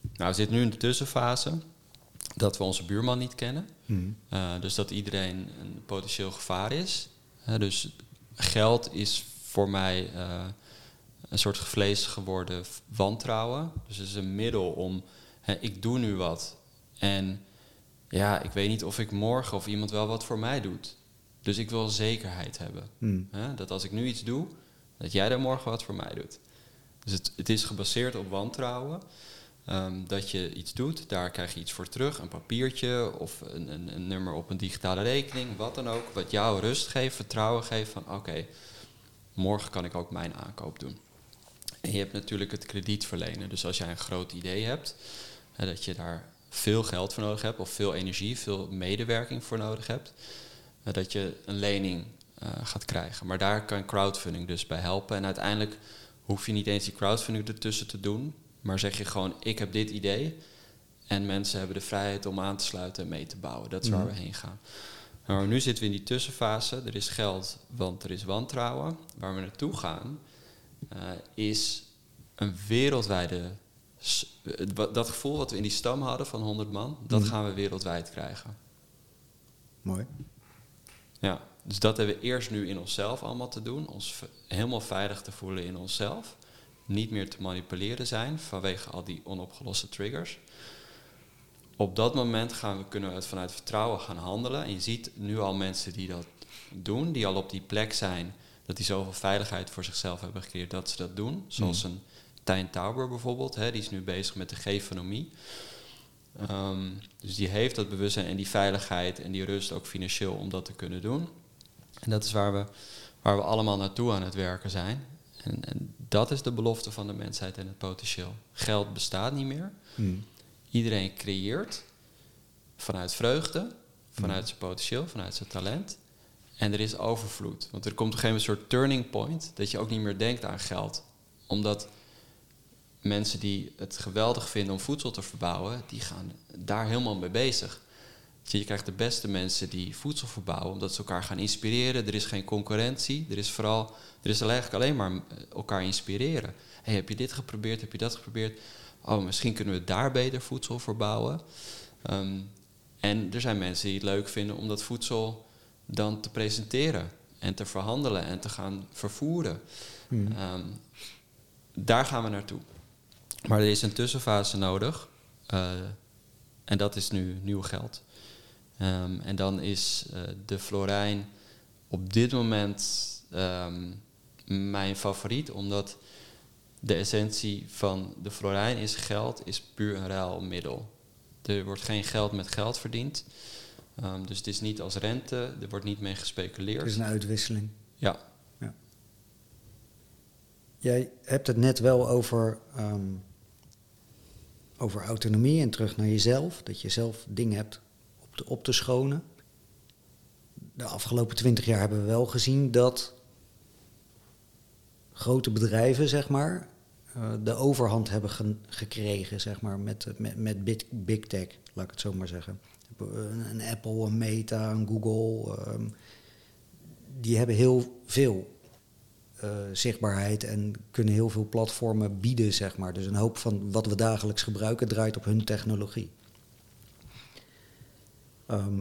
Nou, we zitten nu in de tussenfase dat we onze buurman niet kennen. Hmm. Uh, dus dat iedereen een potentieel gevaar is. dus geld is voor mij een soort gevlees geworden wantrouwen. Dus het is een middel om, ik doe nu wat en ja, ik weet niet of ik morgen of iemand wel wat voor mij doet. Dus ik wil zekerheid hebben. Hmm. Hè? Dat als ik nu iets doe, dat jij dan morgen wat voor mij doet. Dus het, het is gebaseerd op wantrouwen. Um, dat je iets doet, daar krijg je iets voor terug. Een papiertje of een, een, een, nummer op een digitale rekening, wat dan ook. Wat jou rust geeft, vertrouwen geeft van oké, morgen kan ik ook mijn aankoop doen. En je hebt natuurlijk het krediet verlenen. Dus als jij een groot idee hebt, hè, dat je daar veel geld voor nodig hebt, of veel energie, veel medewerking voor nodig hebt, uh, dat je een lening uh, gaat krijgen. Maar daar kan crowdfunding dus bij helpen. En uiteindelijk hoef je niet eens die crowdfunding ertussen te doen, maar zeg je gewoon: ik heb dit idee. En mensen hebben de vrijheid om aan te sluiten en mee te bouwen. Dat is waar mhm. we heen gaan. Nou, nu zitten we in die tussenfase. Er is geld, want er is wantrouwen. Waar we naartoe gaan, uh, is een wereldwijde dat gevoel wat we in die stam hadden van 100 man, dat mhm. gaan we wereldwijd krijgen. Mooi. Ja, dus dat hebben we eerst nu in onszelf allemaal te doen. Ons helemaal veilig te voelen in onszelf. Niet meer te manipuleren zijn vanwege al die onopgeloste triggers. op dat moment gaan we, kunnen we het vanuit vertrouwen gaan handelen. En je ziet nu al mensen die dat doen, die al op die plek zijn, dat die zoveel veiligheid voor zichzelf hebben gecreëerd dat ze dat doen. Zoals een Tijn Tauber bijvoorbeeld, hè, die is nu bezig met de gefonomie. Ehm, dus die heeft dat bewustzijn en die veiligheid en die rust ook financieel om dat te kunnen doen. En dat is waar we, waar we allemaal naartoe aan het werken zijn. En, en dat is de belofte van de mensheid en het potentieel. Geld bestaat niet meer. Hmm. Iedereen creëert vanuit vreugde, vanuit zijn potentieel, vanuit zijn talent. En er is overvloed. Want er komt op een gegeven moment een soort turning point dat je ook niet meer denkt aan geld. Omdat mensen die het geweldig vinden om voedsel te verbouwen, die gaan daar helemaal mee bezig. Je krijgt de beste mensen die voedsel verbouwen, omdat ze elkaar gaan inspireren. Er is geen concurrentie. Er is vooral, er is eigenlijk alleen maar elkaar inspireren. Hey, heb je dit geprobeerd? Heb je dat geprobeerd? Oh, misschien kunnen we daar beter voedsel verbouwen. Ehm, en er zijn mensen die het leuk vinden om dat voedsel dan te presenteren en te verhandelen en te gaan vervoeren. Hmm. Ehm, daar gaan we naartoe. Maar er is een tussenfase nodig. eh, en dat is nu nieuw geld. Ehm, en dan is eh, de Florijn op dit moment ehm, mijn favoriet, omdat de essentie van de Florijn is geld, is puur een ruilmiddel. Er wordt geen geld met geld verdiend. Ehm, dus het is niet als rente, er wordt niet mee gespeculeerd. Het is een uitwisseling. Ja, Jij hebt het net wel over, over autonomie en terug naar jezelf. Dat je zelf dingen hebt op te, schonen. De afgelopen twintig jaar hebben we wel gezien dat grote bedrijven, zeg maar, eh, de overhand hebben ge- gekregen, zeg maar, met, met, met big, tech, laat ik het zo maar zeggen. Een, een Apple, een Meta, een Google, ehm, die hebben heel veel eh, zichtbaarheid en kunnen heel veel platformen bieden, zeg maar. Dus een hoop van wat we dagelijks gebruiken draait op hun technologie. Ehm,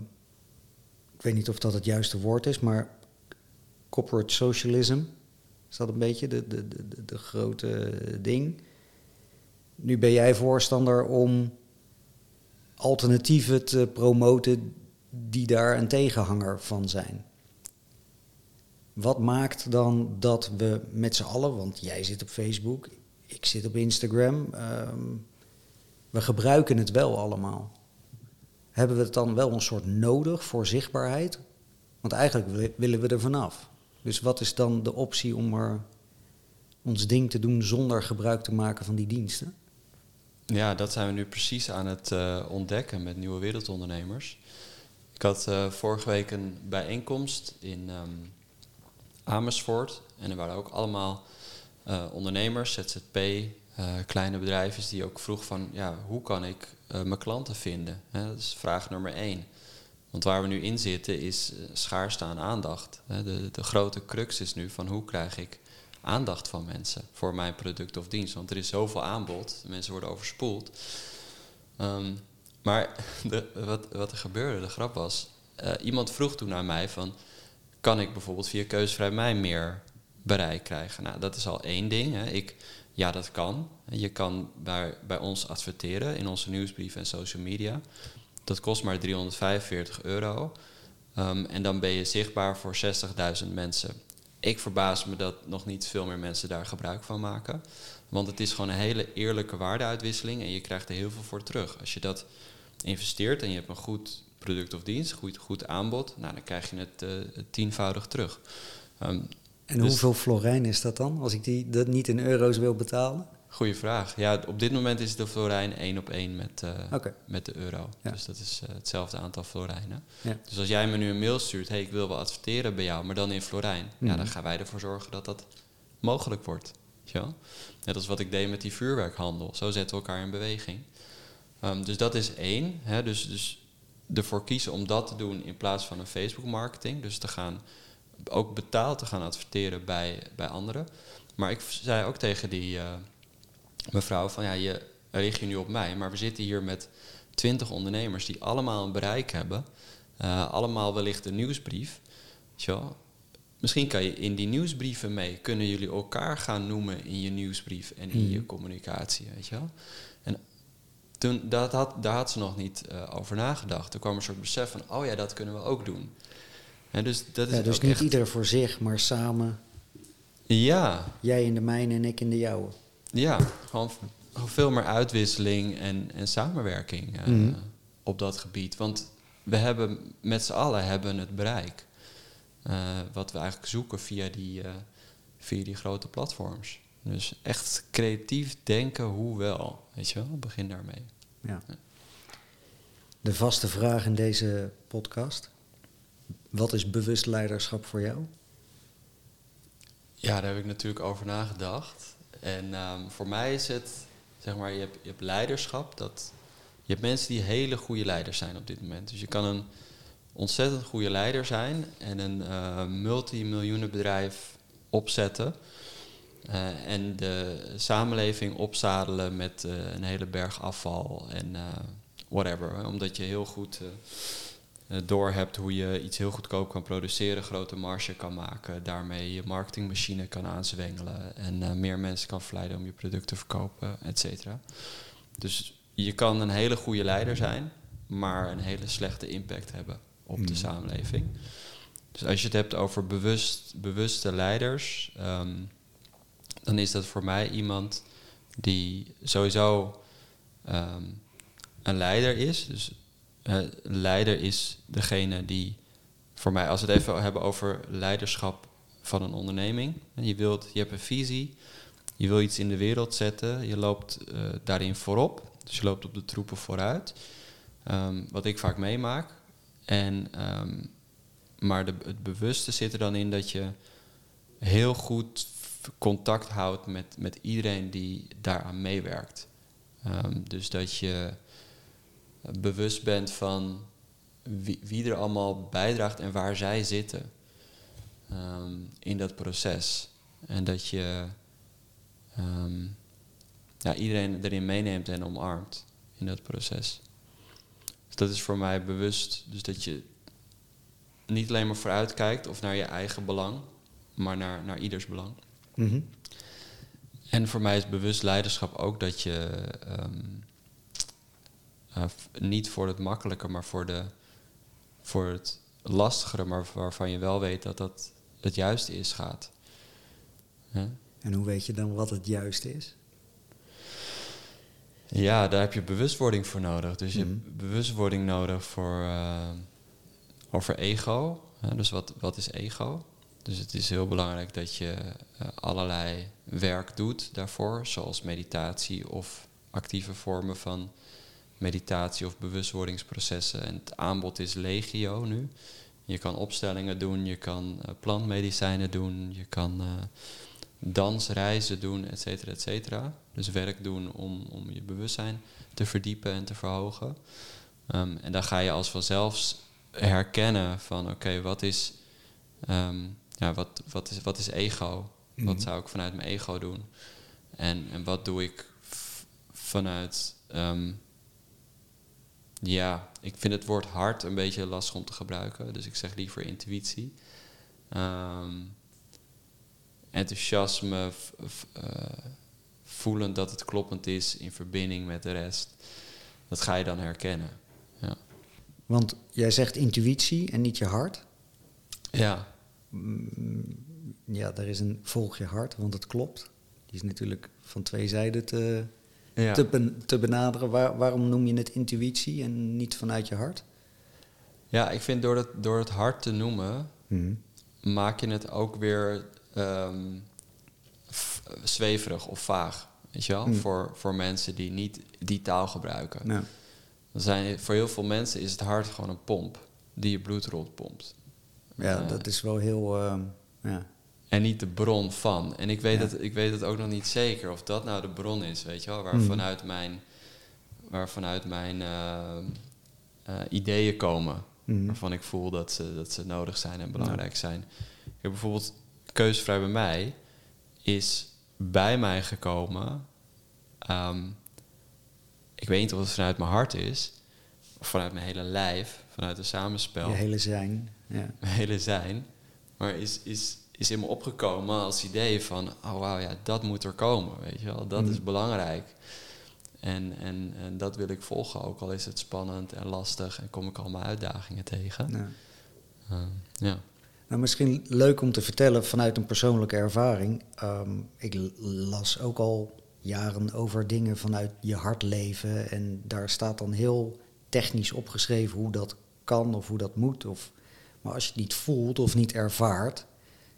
ik weet niet of dat het juiste woord is, maar corporate socialism is dat een beetje de, de, de, de, de grote ding. Nu ben jij voorstander om alternatieven te promoten die daar een tegenhanger van zijn. Wat maakt dan dat we met z'n allen, want jij zit op Facebook, ik zit op Instagram, ehm, we gebruiken het wel allemaal. Hebben we het dan wel een soort nodig voor zichtbaarheid? Want eigenlijk wi- willen we er vanaf. Dus wat is dan de optie om er ons ding te doen zonder gebruik te maken van die diensten? Ja, dat zijn we nu precies aan het eh, ontdekken met nieuwe wereldondernemers. Ik had eh, vorige week een bijeenkomst in ehm, Amersfoort. En er waren ook allemaal eh, ondernemers, ZZP, eh, kleine bedrijven die ook vroeg van... ja, hoe kan ik eh, mijn klanten vinden? Dat is vraag nummer één. Want waar we nu in zitten is schaarste aan aandacht. De, de grote crux is nu van hoe krijg ik aandacht van mensen voor mijn product of dienst. Want er is zoveel aanbod, mensen worden overspoeld. Ehm, maar de, wat, wat er gebeurde, de grap was, iemand vroeg toen aan mij van, kan ik bijvoorbeeld via Keuzevrij Mij meer bereik krijgen? Nou, dat is al één ding. Hè. Ik, ja, dat kan. Je kan bij, bij ons adverteren in onze nieuwsbrief en social media. Dat kost maar 345 euro. Ehm, en dan ben je zichtbaar voor 60.000 mensen. Ik verbaas me dat nog niet veel meer mensen daar gebruik van maken. Want het is gewoon een hele eerlijke waardeuitwisseling en je krijgt er heel veel voor terug. Als je dat investeert en je hebt een goed product of dienst, goed, goed aanbod, nou, dan krijg je het, eh, tienvoudig terug. Ehm, En Dus- hoeveel florijn is dat dan, als ik die, dat niet in euro's wil betalen? goeie vraag. Ja, op dit moment is de florijn één op één met, eh, met de euro. Ja. Dus dat is eh, hetzelfde aantal florijnen. Ja. Dus als jij me nu een mail stuurt, hey, ik wil wel adverteren bij jou, maar dan in florijn, ja, Mhm. dan gaan wij ervoor zorgen dat dat mogelijk wordt. Wel? Net als wat ik deed met die vuurwerkhandel. Zo zetten we elkaar in beweging. Ehm, dus dat is één. Hè? Dus, dus ervoor kiezen om dat te doen in plaats van een Facebook marketing. Dus te gaan ook betaald te gaan adverteren bij, bij anderen. Maar ik zei ook tegen die eh, mevrouw van ja, je richt je nu op mij, maar we zitten hier met twintig ondernemers die allemaal een bereik hebben. eh, allemaal wellicht een nieuwsbrief. Misschien kan je in die nieuwsbrieven mee, kunnen jullie elkaar gaan noemen in je nieuwsbrief en in je Mhm. communicatie, weet je wel? En toen, dat had, daar had ze nog niet eh, over nagedacht. Toen kwam een soort besef van, oh ja, dat kunnen we ook doen. En dus dat is Ja, dus niet echt- ieder voor zich, maar samen. Ja, Jij in de mijne en ik in de jouwe. ja, gewoon veel meer uitwisseling en, en samenwerking eh, Mhm. op dat gebied. Want we hebben met z'n allen hebben het bereik. eh, wat we eigenlijk zoeken via die, via die grote platforms. Dus echt creatief denken, hoe wel. Weet je wel, begin daarmee. Ja. De vaste vraag in deze podcast. Wat is bewust leiderschap voor jou? Ja, daar heb ik natuurlijk over nagedacht. En ehm, voor mij is het, zeg maar, je hebt, je hebt leiderschap. Dat, je hebt mensen die hele goede leiders zijn op dit moment. Dus je kan een ontzettend goede leider zijn en een eh multimiljoenenbedrijf opzetten. Eh, en de samenleving opzadelen met eh, een hele berg afval en eh, whatever. hè. Omdat je heel goed door hebt hoe je iets heel goedkoop kan produceren, grote marge kan maken, daarmee je marketingmachine kan aanzwengelen en meer mensen kan verleiden om je product te verkopen, et cetera. Dus je kan een hele goede leider zijn, maar een hele slechte impact hebben op de Mhm. samenleving. Dus als je het hebt over bewust, bewuste leiders, ehm, dan is dat voor mij iemand die sowieso ehm, een leider is. Dus een leider is degene die voor mij, als we het even hebben over leiderschap van een onderneming. Je, wilt, je hebt een visie, je wil iets in de wereld zetten, je loopt eh, daarin voorop. Dus je loopt op de troepen vooruit. Ehm, wat ik vaak meemaak. En, ehm, maar de, het bewuste zit er dan in dat je heel goed contact houdt met, met iedereen die daaraan meewerkt. Ehm, dus dat je bewust bent van wie, wie er allemaal bijdraagt en waar zij zitten ehm, in dat proces. En dat je ehm, ja, iedereen erin meeneemt en omarmt in dat proces. Dus dat is voor mij bewust. Dus dat je niet alleen maar vooruit kijkt of naar je eigen belang, maar naar, naar ieders belang. Mhm. En voor mij is bewust leiderschap ook dat je ehm, eh, niet voor het makkelijke, maar voor, de, voor het lastigere, maar waarvan je wel weet dat dat het juiste is, gaat. En hoe weet je dan wat het juiste is? Ja, daar heb je bewustwording voor nodig. Dus je Mhm. hebt bewustwording nodig voor, eh, over ego. Hè? Dus wat, wat is ego? Dus het is heel belangrijk dat je eh, allerlei werk doet daarvoor, zoals meditatie of actieve vormen van meditatie of bewustwordingsprocessen. En het aanbod is legio nu. Je kan opstellingen doen, je kan eh, plantmedicijnen doen, je kan eh, dansreizen doen, et cetera, et cetera. Dus werk doen om, om je bewustzijn te verdiepen en te verhogen. Ehm, en dan ga je als vanzelf herkennen van oké, wat is ehm, ja, wat, wat, is, wat is ego? Mhm. Wat zou ik vanuit mijn ego doen? En, en wat doe ik vanuit. ehm, ja, ik vind het woord hart een beetje lastig om te gebruiken. Dus ik zeg liever intuïtie. Ehm, enthousiasme, v- eh, voelen dat het kloppend is in verbinding met de rest. Dat ga je dan herkennen. Ja, Want jij zegt intuïtie en niet je hart. ja, Ja, er is een volg je hart, want het klopt. Die is natuurlijk van twee zijden te, ja. te, ben- te benaderen. Waar- waarom noem je het intuïtie en niet vanuit je hart? ja ik vind door het, door het hart te noemen, Mhm. maak je het ook weer f- zweverig of vaag. Weet je wel? Hmm. Voor, voor mensen die niet die taal gebruiken. Dan zijn, voor heel veel mensen is het hart gewoon een pomp die je bloed rondpompt. Ja, Eh, dat is wel heel... ehm, ja. En niet de bron van. En ik weet, Ja. het, ik weet het ook nog niet zeker of dat nou de bron is, weet je wel, waar Hmm. vanuit mijn, waar vanuit mijn eh, eh, ideeën komen. Mhm. Waarvan ik voel dat ze, dat ze nodig zijn en belangrijk zijn. Ik heb bijvoorbeeld Keuzevrij bij mij is bij mij gekomen. ehm, ik weet niet of het vanuit mijn hart is, of vanuit mijn hele lijf, vanuit een samenspel Je hele zijn. Ja. hele zijn. Maar is, is, is in me opgekomen als idee van, oh wauw, ja, dat moet er komen, weet je wel. Dat Mhm. is belangrijk. En, en, en dat wil ik volgen, ook al is het spannend en lastig en kom ik allemaal uitdagingen tegen. Ja. Uh, ja. Nou, misschien leuk om te vertellen vanuit een persoonlijke ervaring. Ehm, ik las ook al jaren over dingen vanuit je hart leven. En daar staat dan heel technisch opgeschreven hoe dat kan of hoe dat moet. Of, maar als je het niet voelt of niet ervaart,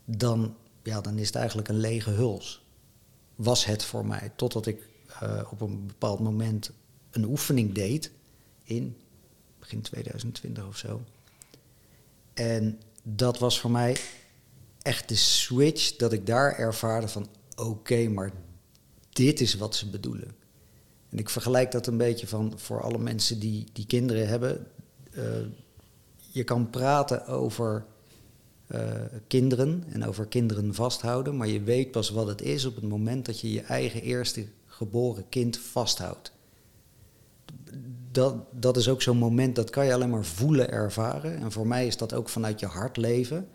dan, ja, dan is het eigenlijk een lege huls. Was het voor mij. Totdat ik uh, op een bepaald moment een oefening deed in begin 2020 of zo. En dat was voor mij echt de switch dat ik daar ervaarde van oké, maar dit is wat ze bedoelen. En ik vergelijk dat een beetje van voor alle mensen die, die kinderen hebben. Uh, je kan praten over uh, kinderen en over kinderen vasthouden, maar je weet pas wat het is op het moment dat je je eigen eerste geboren kind vasthoudt. Dat, dat is ook zo'n moment dat kan je alleen maar voelen, ervaren. En voor mij is dat ook vanuit je hart leven.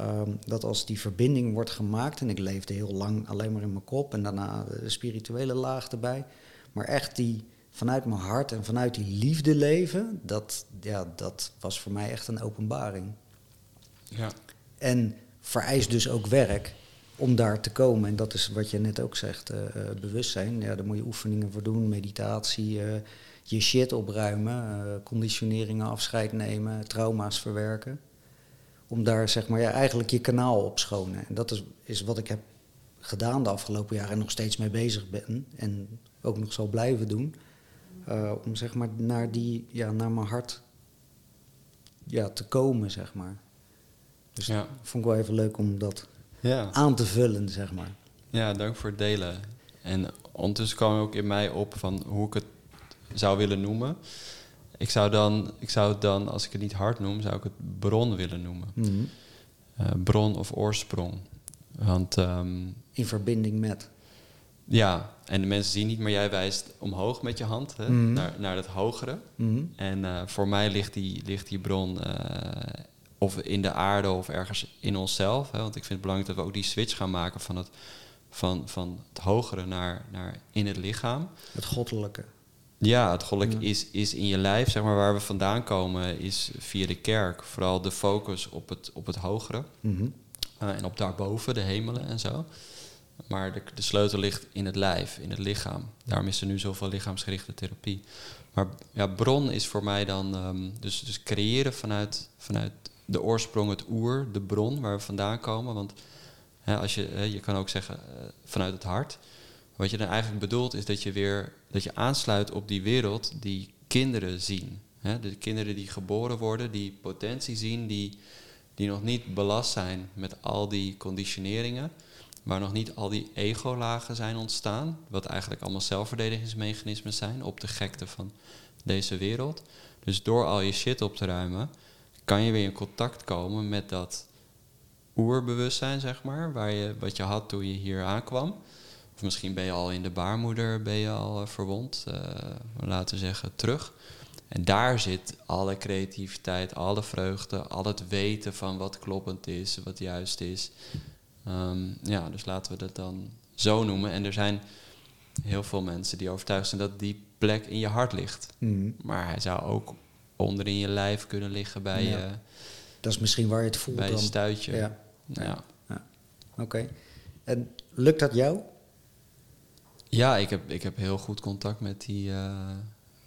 Um, dat als die verbinding wordt gemaakt, en ik leefde heel lang alleen maar in mijn kop en daarna de spirituele laag erbij. Maar echt die vanuit mijn hart en vanuit die liefde leven, dat, ja, dat was voor mij echt een openbaring. Ja. En vereist dus ook werk om daar te komen. En dat is wat je net ook zegt, uh, bewustzijn. Ja, daar moet je oefeningen voor doen, meditatie, uh, je shit opruimen, conditioneringen afscheid nemen, trauma's verwerken. Om daar zeg maar ja, eigenlijk je kanaal op schonen. En dat is, is wat ik heb gedaan de afgelopen jaren en nog steeds mee bezig ben. En ook nog zal blijven doen. Om zeg maar naar, die, ja, naar mijn hart ja, te komen, zeg maar. Dus ja. vond ik wel even leuk om dat ja. aan te vullen, zeg maar. Ja, dank voor het delen. En ondertussen kwam ook in mij op van hoe ik het zou willen noemen. Ik zou dan, ik zou het dan, als ik het niet hard noem, zou ik het bron willen noemen. Mm uh, bron of oorsprong. Want, um, in verbinding met. Ja, en de mensen zien niet, maar jij wijst omhoog met je hand hè, mm naar, naar het hogere. Mm En uh, voor mij ligt die, ligt die bron uh, of in de aarde of ergens in onszelf. Hè, want ik vind het belangrijk dat we ook die switch gaan maken van het, van, van het hogere naar, naar in het lichaam. Het goddelijke. Ja, het goddelijke ja. is, is in je lijf, zeg maar, waar we vandaan komen, is via de kerk. Vooral de focus op het, op het hogere. Mm -hmm. uh, en op daarboven, de hemelen en zo. Maar de, de sleutel ligt in het lijf, in het lichaam. Daarom is er nu zoveel lichaamsgerichte therapie. Maar ja, bron is voor mij dan um, dus, dus creëren vanuit, vanuit de oorsprong, het oer, de bron waar we vandaan komen. Want hè, als je, hè, je kan ook zeggen uh, vanuit het hart. Wat je dan eigenlijk bedoelt is dat je weer dat je aansluit op die wereld die kinderen zien. Hè? De kinderen die geboren worden, die potentie zien, die, die nog niet belast zijn met al die conditioneringen. Waar nog niet al die ego-lagen zijn ontstaan. Wat eigenlijk allemaal zelfverdedigingsmechanismen zijn op de gekte van deze wereld. Dus door al je shit op te ruimen, kan je weer in contact komen met dat oerbewustzijn, zeg maar, waar je, wat je had toen je hier aankwam. Of misschien ben je al in de baarmoeder ben je al uh, verwond, uh, laten we zeggen, terug. En daar zit alle creativiteit, alle vreugde, al het weten van wat kloppend is, wat juist is. Um, ja, dus laten we dat dan zo noemen. En er zijn heel veel mensen die overtuigd zijn dat die plek in je hart ligt. Mm. Maar hij zou ook onder in je lijf kunnen liggen bij ja. je. Dat is misschien waar je het voelt bij dan. je stuitje. Ja. ja. ja. Oké. Okay. En lukt dat jou? Ja, ik heb, ik heb heel goed contact met die, uh,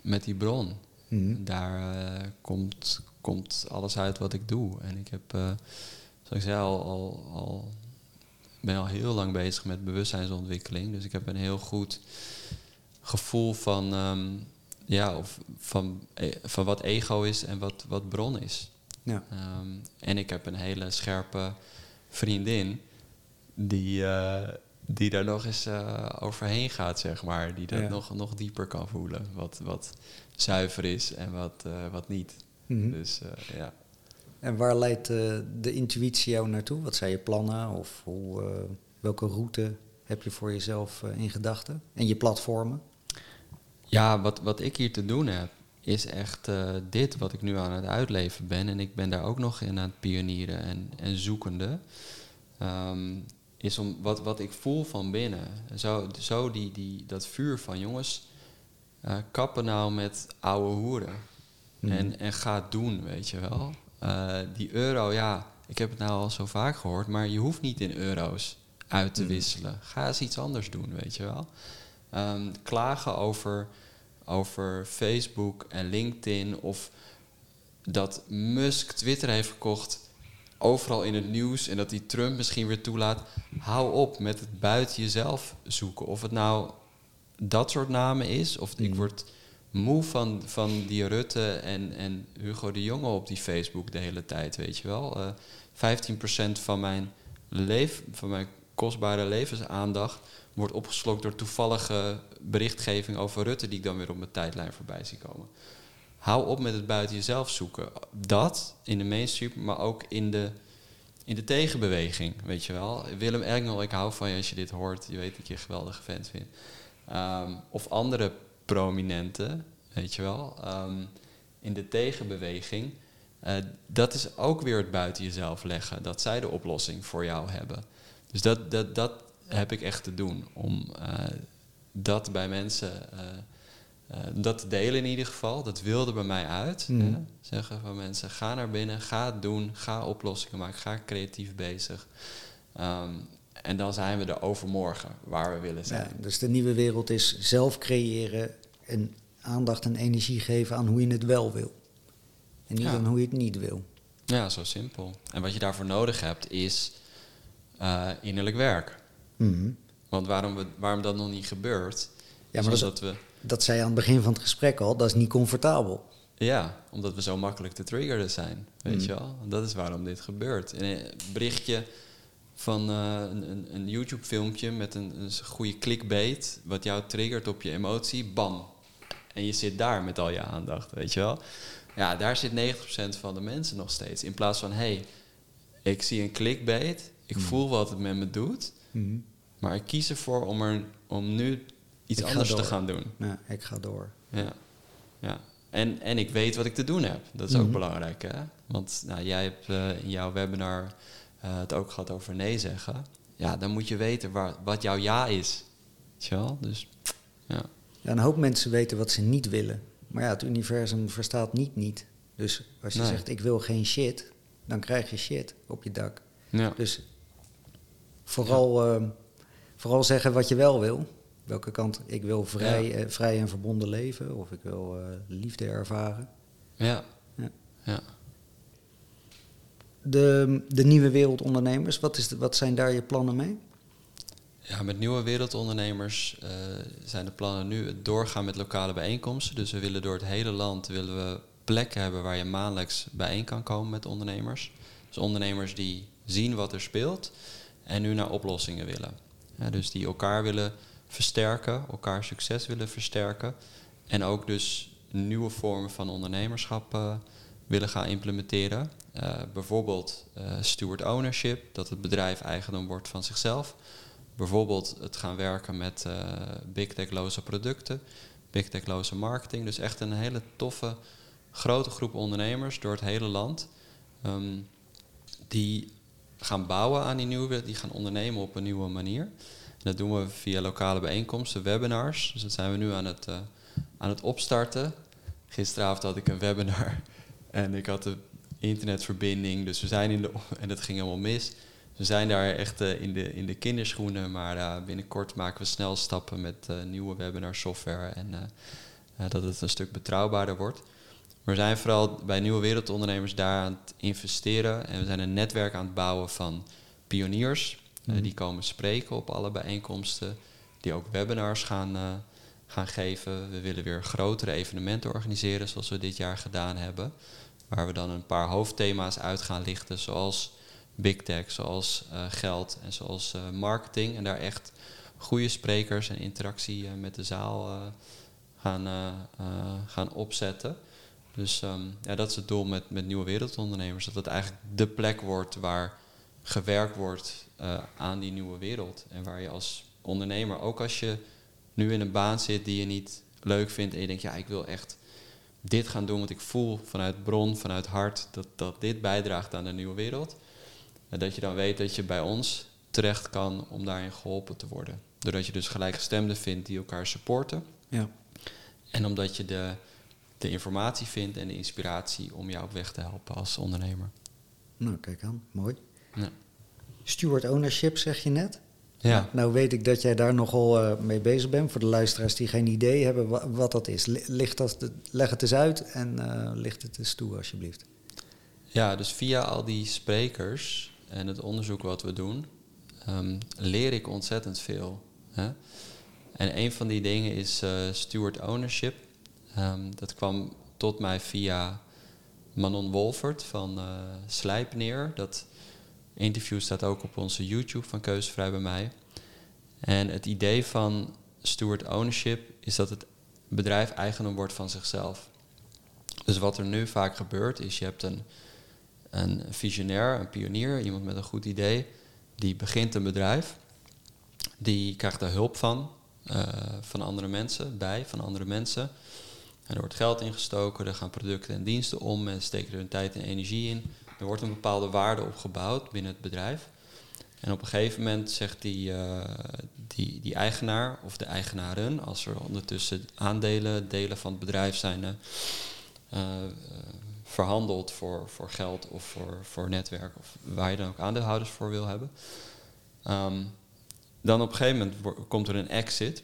met die bron. Mm. Daar uh, komt, komt alles uit wat ik doe. En ik heb, uh, zoals ik zei, al, al, al ben al heel lang bezig met bewustzijnsontwikkeling. Dus ik heb een heel goed gevoel van, um, ja, of van, van wat ego is en wat, wat bron is. Ja. Um, en ik heb een hele scherpe vriendin die, uh, die daar nog eens uh, overheen gaat, zeg maar. Die dat Ja. nog, nog dieper kan voelen. Wat, wat zuiver is en wat, uh, wat niet. Mhm. Dus ja. En waar leidt uh, de intuïtie jou naartoe? Wat zijn je plannen of hoe, uh, welke route heb je voor jezelf uh, in gedachten? En je platformen? Ja, wat, wat ik hier te doen heb, is echt dit wat ik nu aan het uitleven ben. En ik ben daar ook nog in aan het pionieren en, en zoekende. Um, is om wat, wat ik voel van binnen. Zo, zo die, die, dat vuur van jongens, eh, kappen nou met oude hoeren. Mhm. En, en ga doen, weet je wel. Eh, die euro, ja, ik heb het nou al zo vaak gehoord, maar je hoeft niet in euro's uit te Mhm. wisselen. Ga eens iets anders doen, weet je wel. Ehm, klagen over, over Facebook en LinkedIn of dat Musk Twitter heeft gekocht, overal in het nieuws en dat die Trump misschien weer toelaat. Hou op met het buiten jezelf zoeken. Of het nou dat soort namen is, of ik Mhm. word moe van, van die Rutte en, en Hugo de Jonge op die Facebook de hele tijd, weet je wel. Eh 15% van mijn, leef, van mijn kostbare levensaandacht wordt opgeslokt door toevallige berichtgeving over Rutte die ik dan weer op mijn tijdlijn voorbij zie komen. Hou op met het buiten jezelf zoeken. Dat in de mainstream, maar ook in de, in de tegenbeweging, weet je wel. Willem Engel, ik hou van je als je dit hoort. Je weet dat ik je een geweldige fan vind. Ehm, of andere prominenten, weet je wel. ehm, in de tegenbeweging. Eh, dat is ook weer het buiten jezelf leggen. Dat zij de oplossing voor jou hebben. Dus dat, dat, dat heb ik echt te doen. Om eh, dat bij mensen... eh, dat te delen in ieder geval. Dat wilde bij mij uit. Hè. Zeggen van mensen, ga naar binnen, ga het doen, ga oplossingen maken, ga creatief bezig. Ehm, en dan zijn we er overmorgen waar we willen zijn. Ja, dus de nieuwe wereld is zelf creëren en aandacht en energie geven aan hoe je het wel wil. En niet Ja. aan hoe je het niet wil. Ja, zo simpel. En wat je daarvoor nodig hebt is eh, innerlijk werk. Mhm. Want waarom, we, waarom dat nog niet gebeurt, Ja, is maar dat, omdat we... dat zei je aan het begin van het gesprek al, dat is niet comfortabel. Ja, omdat we zo makkelijk te triggeren zijn. Weet Mm. je wel? Dat is waarom dit gebeurt. En een berichtje van eh, een, een, een YouTube-filmpje met een, een goede clickbait, wat jou triggert op je emotie, bam. En je zit daar met al je aandacht, weet je wel? Ja, daar zit 90% van de mensen nog steeds. In plaats van, hé, hey, ik zie een clickbait, ik Mm. voel wat het met me doet, Mhm. maar ik kies ervoor om, er, om nu iets Ik ga anders te gaan doen. Ja, ik ga door. Ja, ja. En, en ik weet wat ik te doen heb. Dat is ook Mhm. belangrijk, hè? Want nou, jij hebt eh, in jouw webinar het ook gehad over nee zeggen. Ja, dan moet je weten waar, wat jouw ja is. Wel? Dus, ja. Ja, een hoop mensen weten wat ze niet willen. Maar ja, het universum verstaat niet niet. Dus als je Nee. zegt ik wil geen shit, dan krijg je shit op je dak. Ja. Dus vooral, ehm, vooral zeggen wat je wel wil. Welke kant? Ik wil vrij, Ja. eh, vrij en verbonden leven. Of ik wil eh, liefde ervaren. Ja. Ja. De, de nieuwe wereldondernemers, wat, is wat zijn daar je plannen mee? Ja, met nieuwe wereldondernemers eh, zijn de plannen nu het doorgaan met lokale bijeenkomsten. Dus we willen door het hele land willen we plekken hebben waar je maandelijks bijeen kan komen met ondernemers. Dus ondernemers die zien wat er speelt en nu naar oplossingen willen. Dus die elkaar willen versterken, elkaar succes willen versterken. En ook dus nieuwe vormen van ondernemerschap eh, willen gaan implementeren. Eh, bijvoorbeeld eh steward ownership, dat het bedrijf eigendom wordt van zichzelf. Bijvoorbeeld het gaan werken met eh big tech-loze producten, big tech-loze marketing. Dus echt een hele toffe, grote groep ondernemers door het hele land. ehm, die gaan bouwen aan die nieuwe, die gaan ondernemen op een nieuwe manier. Dat doen we via lokale bijeenkomsten, webinars. Dus dat zijn we nu aan het, aan het opstarten. Gisteravond had ik een webinar en ik had de internetverbinding. Dus we zijn in de. En dat ging helemaal mis. We zijn daar echt eh, in, de, in de kinderschoenen. Maar eh, binnenkort maken we snel stappen met eh, nieuwe webinar software. En dat het een stuk betrouwbaarder wordt. Maar we zijn vooral bij nieuwe wereldondernemers daar aan het investeren. En we zijn een netwerk aan het bouwen van pioniers. Mhm. die komen spreken op alle bijeenkomsten. Die ook webinars gaan, gaan geven. We willen weer grotere evenementen organiseren, zoals we dit jaar gedaan hebben. Waar we dan een paar hoofdthema's uit gaan lichten, zoals big tech, zoals eh, geld en zoals eh, marketing. En daar echt goede sprekers en interactie eh, met de zaal gaan, gaan opzetten. Dus ehm, ja, dat is het doel met, met Nieuwe Wereldondernemers. Dat het eigenlijk de plek wordt waar gewerkt wordt aan die nieuwe wereld. En waar je als ondernemer, ook als je nu in een baan zit die je niet leuk vindt en je denkt, ja, ik wil echt dit gaan doen, want ik voel vanuit bron, vanuit hart, dat, dat dit bijdraagt aan de nieuwe wereld. En dat je dan weet dat je bij ons terecht kan om daarin geholpen te worden. Doordat je dus gelijkgestemden vindt die elkaar supporten. Ja. En omdat je de, de informatie vindt en de inspiratie om jou op weg te helpen als ondernemer. Nou, kijk aan. Mooi. Ja. Steward ownership zeg je net. Ja. Nou weet ik dat jij daar nogal eh, mee bezig bent. Voor de luisteraars die geen idee hebben wa- wat dat is. Ligt dat, leg het eens uit en eh, licht het eens toe alsjeblieft. Ja, dus via al die sprekers en het onderzoek wat we doen, ehm, leer ik ontzettend veel. Hè? En een van die dingen is eh steward ownership. Ehm, dat kwam tot mij via Manon Wolfert van Slijpneer. Dat interview staat ook op onze YouTube van Keuzevrij bij mij. En het idee van steward ownership is dat het bedrijf eigendom wordt van zichzelf. Dus wat er nu vaak gebeurt is, je hebt een, een visionair, een pionier, iemand met een goed idee, die begint een bedrijf, die krijgt er hulp van, eh, van andere mensen, bij, van andere mensen. En er wordt geld ingestoken, er gaan producten en diensten om, mensen steken er hun tijd en energie in. Er wordt een bepaalde waarde opgebouwd binnen het bedrijf. En op een gegeven moment zegt die, eh, die, die eigenaar of de eigenaren, als er ondertussen aandelen, delen van het bedrijf zijn eh, eh, verhandeld voor, voor geld of voor, voor netwerk, of waar je dan ook aandeelhouders voor wil hebben. Ehm, dan op een gegeven moment komt er een exit.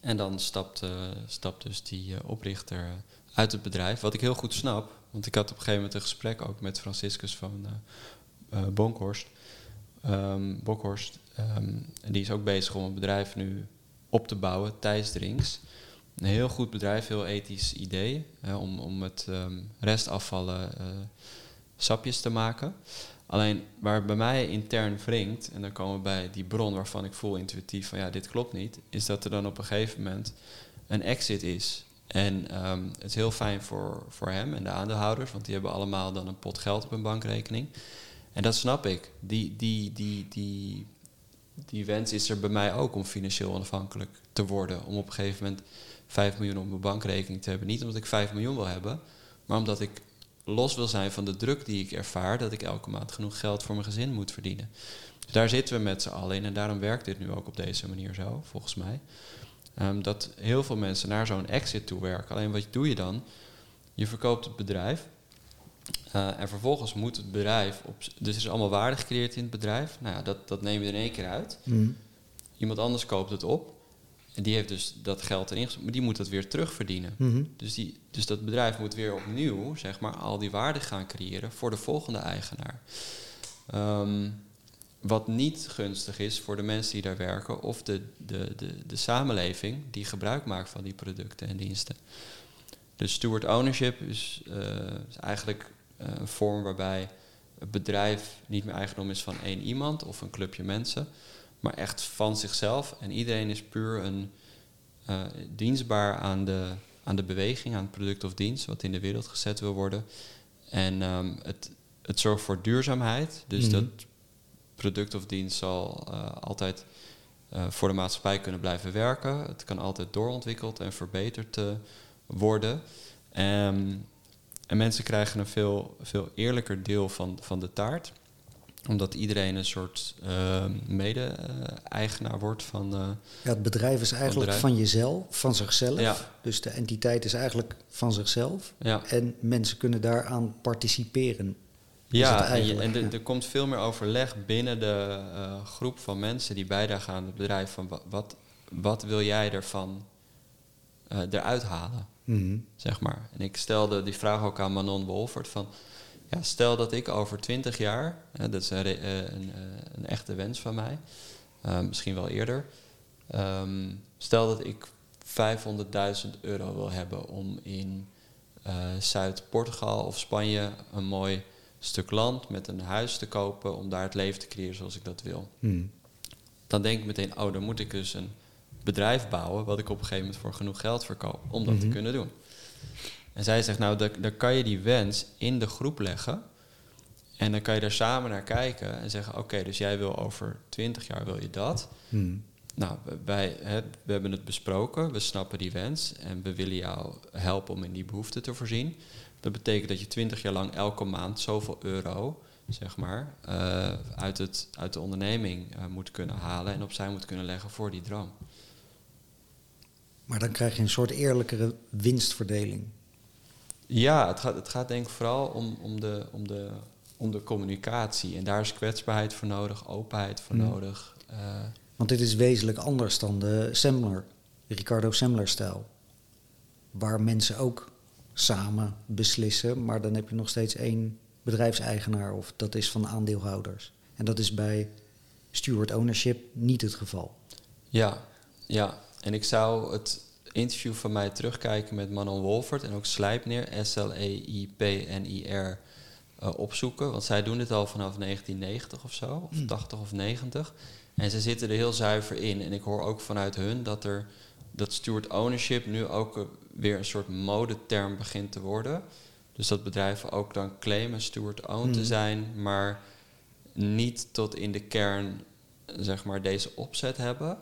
En dan stapt, stapt dus die oprichter uit het bedrijf. Wat ik heel goed snap. Want ik had op een gegeven moment een gesprek ook met Franciscus van. Ehm, Bokhorst. En die is ook bezig om een bedrijf nu op te bouwen, Thijs Drinks. Een heel goed bedrijf, heel ethisch idee. Hè, om, om met ehm, restafvallen eh, sapjes te maken. Alleen waar bij mij intern wringt, en dan komen we bij die bron waarvan ik voel intuïtief van ja, dit klopt niet, is dat er dan op een gegeven moment een exit is. En ehm, het is heel fijn voor, voor hem en de aandeelhouders, want die hebben allemaal dan een pot geld op hun bankrekening. En dat snap ik. Die, die, die, die, die wens is er bij mij ook om financieel onafhankelijk te worden. Om op een gegeven moment 5 miljoen op mijn bankrekening te hebben. Niet omdat ik 5 miljoen wil hebben, maar omdat ik los wil zijn van de druk die ik ervaar, dat ik elke maand genoeg geld voor mijn gezin moet verdienen. Dus daar zitten we met z'n allen in en daarom werkt dit nu ook op deze manier zo, volgens mij. Ehm, dat heel veel mensen naar zo'n exit toe werken. Alleen wat doe je dan? Je verkoopt het bedrijf eh, en vervolgens moet het bedrijf, op, dus er is allemaal waarde gecreëerd in het bedrijf. Nou ja, dat, dat neem je in één keer uit. Mm. Iemand anders koopt het op. En die heeft dus dat geld erin maar die moet dat weer terugverdienen. Mhm. Dus, die, dus dat bedrijf moet weer opnieuw, zeg maar, al die waarde gaan creëren voor de volgende eigenaar. Ehm, wat niet gunstig is voor de mensen die daar werken of de, de, de, de samenleving die gebruik maakt van die producten en diensten. Dus steward ownership is, eh, is eigenlijk eh, een vorm waarbij het bedrijf niet meer eigendom is van één iemand of een clubje mensen, maar echt van zichzelf. En iedereen is puur een eh, dienstbaar aan de, aan de beweging, aan het product of dienst wat in de wereld gezet wil worden. En ehm, het, het zorgt voor duurzaamheid. Dus Mhm. dat product of dienst zal eh, altijd eh, voor de maatschappij kunnen blijven werken. Het kan altijd doorontwikkeld en verbeterd eh, worden. Ehm, en mensen krijgen een veel, veel eerlijker deel van, van de taart omdat iedereen een soort eh, mede-eigenaar wordt van... eh, Ja, het bedrijf is eigenlijk bedrijf. van jezelf, van zichzelf. Ja. Dus de entiteit is eigenlijk van zichzelf. ja, En mensen kunnen daaraan participeren. Ja, en, er- komt veel meer overleg binnen de eh, groep van mensen die bijdragen aan het bedrijf. Van wa- wat, wat wil jij ervan eh, eruit halen, Mhm. zeg maar. En ik stelde die vraag ook aan Manon Wolfert van... Ja, stel dat ik over twintig jaar, hè, dat is een, eh, een, een echte wens van mij, misschien wel eerder. ehm, stel dat ik 500.000 euro wil hebben om in Zuid-Portugal of Spanje een mooi stuk land met een huis te kopen om daar het leven te creëren zoals ik dat wil. Mhm. Dan denk ik meteen, oh, dan moet ik dus een bedrijf bouwen wat ik op een gegeven moment voor genoeg geld verkoop om dat te Mhm. kunnen doen. En zij zegt, nou, dan, kan je die wens in de groep leggen en dan kan je daar samen naar kijken en zeggen, oké, dus jij wil over 20 jaar wil je dat. Mhm. Nou, wij, hè, we hebben het besproken, we snappen die wens en we willen jou helpen om in die behoefte te voorzien. Dat betekent dat je 20 jaar lang elke maand zoveel euro, zeg maar, eh, uit, het, uit de onderneming eh, moet kunnen halen en opzij moet kunnen leggen voor die droom. Maar dan krijg je een soort eerlijkere winstverdeling. Ja, het gaat, het gaat denk ik vooral om, om, de, om, de, om de communicatie. En daar is kwetsbaarheid voor nodig, openheid voor Mm. nodig. Eh, Want dit is wezenlijk anders dan de Semler, Ricardo Semler-stijl. Waar mensen ook samen beslissen, maar dan heb je nog steeds één bedrijfseigenaar of dat is van de aandeelhouders. En dat is bij steward ownership niet het geval. Ja, ja. En ik zou het interview van mij terugkijken met Manon Wolfert en ook Slijpneer, S-L-E-I-P-N-I-R, eh, opzoeken. Want zij doen dit al vanaf 1990 of zo, of 80 of 90. En ze zitten er heel zuiver in. En ik hoor ook vanuit hun dat er dat steward ownership nu ook eh, weer een soort modeterm begint te worden. Dus dat bedrijven ook dan claimen steward owned te Mhm. zijn, maar niet tot in de kern zeg maar deze opzet hebben.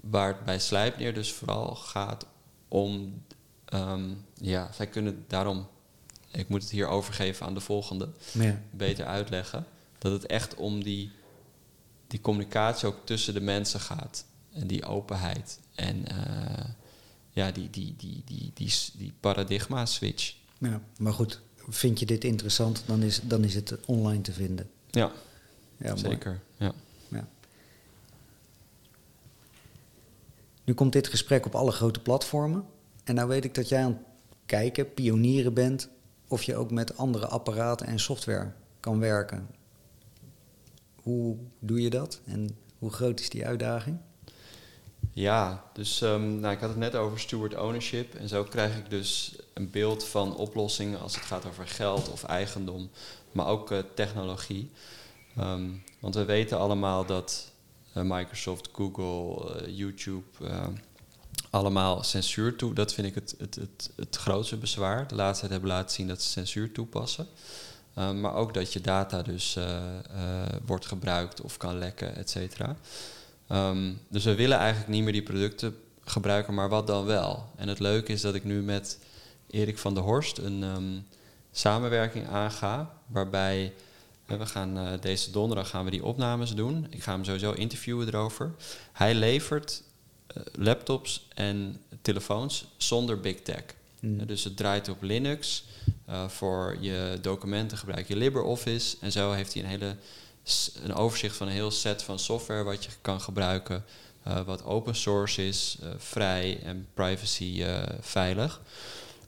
Waar het bij Slijpneer dus vooral gaat om... ehm, ja, zij kunnen daarom... Ik moet het hier overgeven aan de volgende. Ja. Beter uitleggen. Dat het echt om die, die communicatie ook tussen de mensen gaat. En die openheid. En eh, ja, die, die, die, die, die, die paradigma-switch. Ja, maar goed, vind je dit interessant, dan is, dan is het online te vinden. Ja, Ja, zeker. Ja. Ja. Nu komt dit gesprek op alle grote platformen. En nou weet ik dat jij aan het kijken, pionieren bent, of je ook met andere apparaten en software kan werken. Hoe doe je dat en hoe groot is die uitdaging? Ja, dus ehm, nou, ik had het net over steward ownership. En zo krijg ik dus een beeld van oplossingen als het gaat over geld of eigendom, maar ook eh, technologie. Ehm, want we weten allemaal dat eh, Microsoft, Google, eh, YouTube allemaal censuur toe. Dat vind ik het, het, het, het grootste bezwaar. De laatste tijd hebben laten zien dat ze censuur toepassen. Ehm, maar ook dat je data dus wordt gebruikt of kan lekken, et cetera. Ehm, dus we willen eigenlijk niet meer die producten gebruiken, maar wat dan wel? En het leuke is dat ik nu met Erik van der Horst een ehm, samenwerking aanga, waarbij eh, we gaan eh, deze donderdag gaan we die opnames doen. Ik ga hem sowieso interviewen erover. Hij levert eh, laptops en telefoons zonder big tech. Hmm. Dus het draait op Linux. Voor je documenten gebruik je LibreOffice. En zo heeft hij een hele een overzicht van een heel set van software wat je kan gebruiken. eh, wat open source is, eh, vrij en privacy eh, veilig.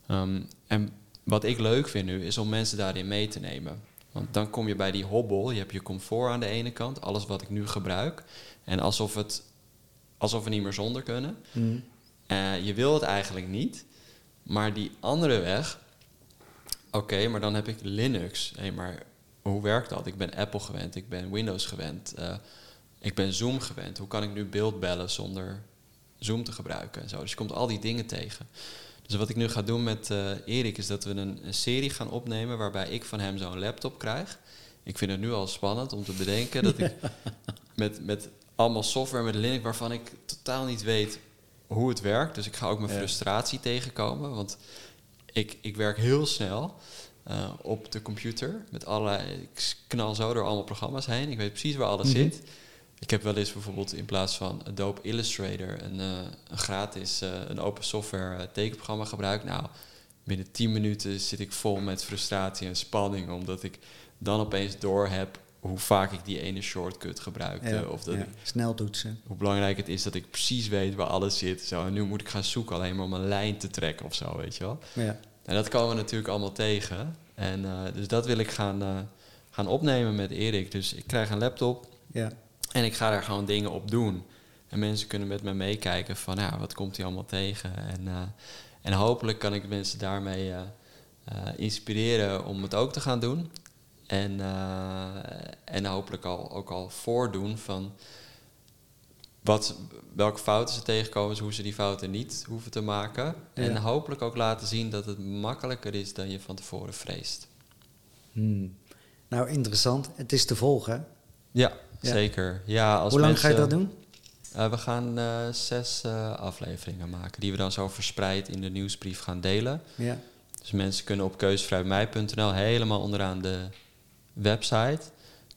Ehm, en wat ik leuk vind nu is om mensen daarin mee te nemen. Want dan kom je bij die hobbel. Je hebt je comfort aan de ene kant, alles wat ik nu gebruik. En alsof, het, alsof we niet meer zonder kunnen. Eh, je wil het eigenlijk niet. Maar die andere weg, oké, maar dan heb ik Linux. Hé, maar hoe werkt dat? Ik ben Apple gewend, ik ben Windows gewend, eh, ik ben Zoom gewend. Hoe kan ik nu beeld bellen zonder Zoom te gebruiken en zo? Dus je komt al die dingen tegen. Dus wat ik nu ga doen met eh, Erik is dat we een, een serie gaan opnemen waarbij ik van hem zo'n laptop krijg. Ik vind het nu al spannend om te bedenken dat ik met, met allemaal software met Linux waarvan ik totaal niet weet hoe het werkt. Dus ik ga ook mijn Ja. frustratie tegenkomen. Want ik, ik werk heel snel eh, op de computer. Met allerlei, ik knal zo door allemaal programma's heen. Ik weet precies waar alles Mhm. zit. Ik heb wel eens bijvoorbeeld in plaats van Adobe Illustrator een, eh, een gratis, eh, een open software tekenprogramma gebruikt. Nou, binnen 10 minuten zit ik vol met frustratie en spanning. Omdat ik dan opeens door heb hoe vaak ik die ene shortcut gebruikte. Ja, Of dat ja. Snel toetsen. hoe belangrijk het is dat ik precies weet waar alles zit. Zo, en nu moet ik gaan zoeken alleen maar om een lijn te trekken of zo, weet je wel. Ja. En dat komen we natuurlijk allemaal tegen. En eh, dus dat wil ik gaan, eh, gaan opnemen met Erik. Dus ik krijg een laptop Ja. en ik ga daar gewoon dingen op doen. En mensen kunnen met me meekijken van, ja, wat komt hij allemaal tegen? En, eh, en hopelijk kan ik mensen daarmee inspireren om het ook te gaan doen. En, en hopelijk al, ook al voordoen van wat, welke fouten ze tegenkomen, hoe ze die fouten niet hoeven te maken. En hopelijk ook laten zien dat het makkelijker is dan je van tevoren vreest. Hmm. Nou, interessant. Het is te volgen. Ja, Ja. zeker. Ja, als Hoe lang ga je dat doen? Eh, we gaan eh, zes eh, afleveringen maken, die we dan zo verspreid in de nieuwsbrief gaan delen. Ja. Dus mensen kunnen op keuzevrijmij.nl helemaal onderaan de website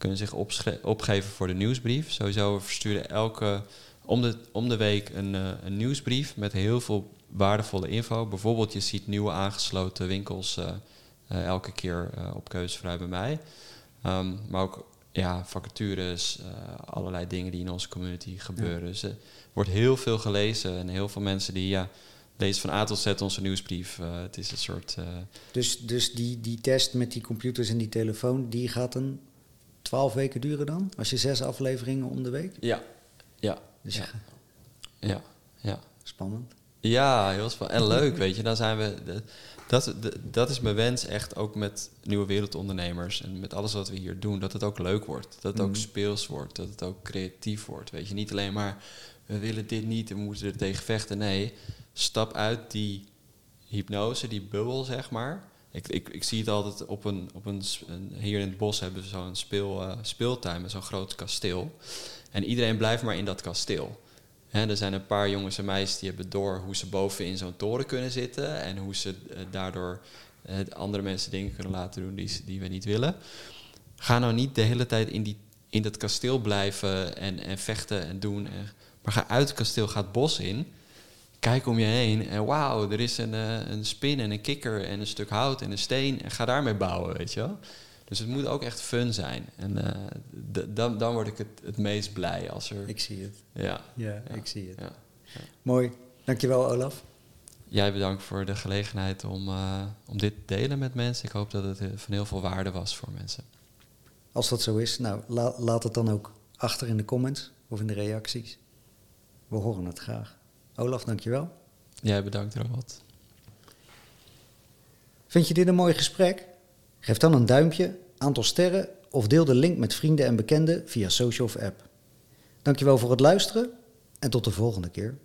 kunnen zich opgeven voor de nieuwsbrief. Sowieso, we versturen elke om de, om de week een, eh, een nieuwsbrief met heel veel waardevolle info. Bijvoorbeeld, je ziet nieuwe aangesloten winkels elke keer op keuzevrij bij mij. Ehm, maar ook ja, vacatures, allerlei dingen die in onze community gebeuren. Dus er wordt heel veel gelezen en heel veel mensen die ja, lezen van A tot Z onze nieuwsbrief. het is een soort. Dus, dus die, die test met die computers en die telefoon, die gaat een twaalf weken duren dan? Als je zes afleveringen om de week? Ja, ja. Dus ja. ja, ja. Spannend. Ja, heel spannend. En leuk, weet je. Dan zijn we... Dat, dat is mijn wens echt ook met Nieuwe Wereldondernemers... en met alles wat we hier doen, dat het ook leuk wordt. Dat het ook mhm. speels wordt, dat het ook creatief wordt. Weet je, niet alleen maar... we willen dit niet en we moeten er tegen vechten. Nee, stap uit die hypnose, die bubbel, zeg maar... Ik, ik, ik zie het altijd op een, op een, Hier in het bos hebben we zo'n speel, uh, speeltuin met zo'n groot kasteel. En iedereen blijft maar in dat kasteel. Er zijn een paar jongens en meisjes die hebben door hoe ze boven in zo'n toren kunnen zitten. En hoe ze uh, daardoor uh, andere mensen dingen kunnen laten doen die, die we niet willen. Ga nou niet de hele tijd in, die, in dat kasteel blijven en, en vechten en doen. En, maar ga uit het kasteel, ga het bos in kijk om je heen en wauw, er is een, uh, een spin en een kikker en een stuk hout en een steen en ga daarmee bouwen, weet je wel. Dus het moet ook echt fun zijn. En uh, dan, dan word ik het, het meest blij als er... Ik zie het. Ja. Ja, ik zie het. Ja. Ja. Mooi. Dankjewel, Olaf. Jij bedankt voor de gelegenheid om, uh, om dit te delen met mensen. Ik hoop dat het van heel veel waarde was voor mensen. Als dat zo is, nou, la, laat het dan ook achter in de comments of in de reacties. We horen het graag. Olaf, dankjewel. Jij bedankt, Robert. Vind je dit een mooi gesprek? Geef dan een duimpje, aantal sterren of deel de link met vrienden en bekenden via social of app. Dankjewel voor het luisteren en tot de volgende keer.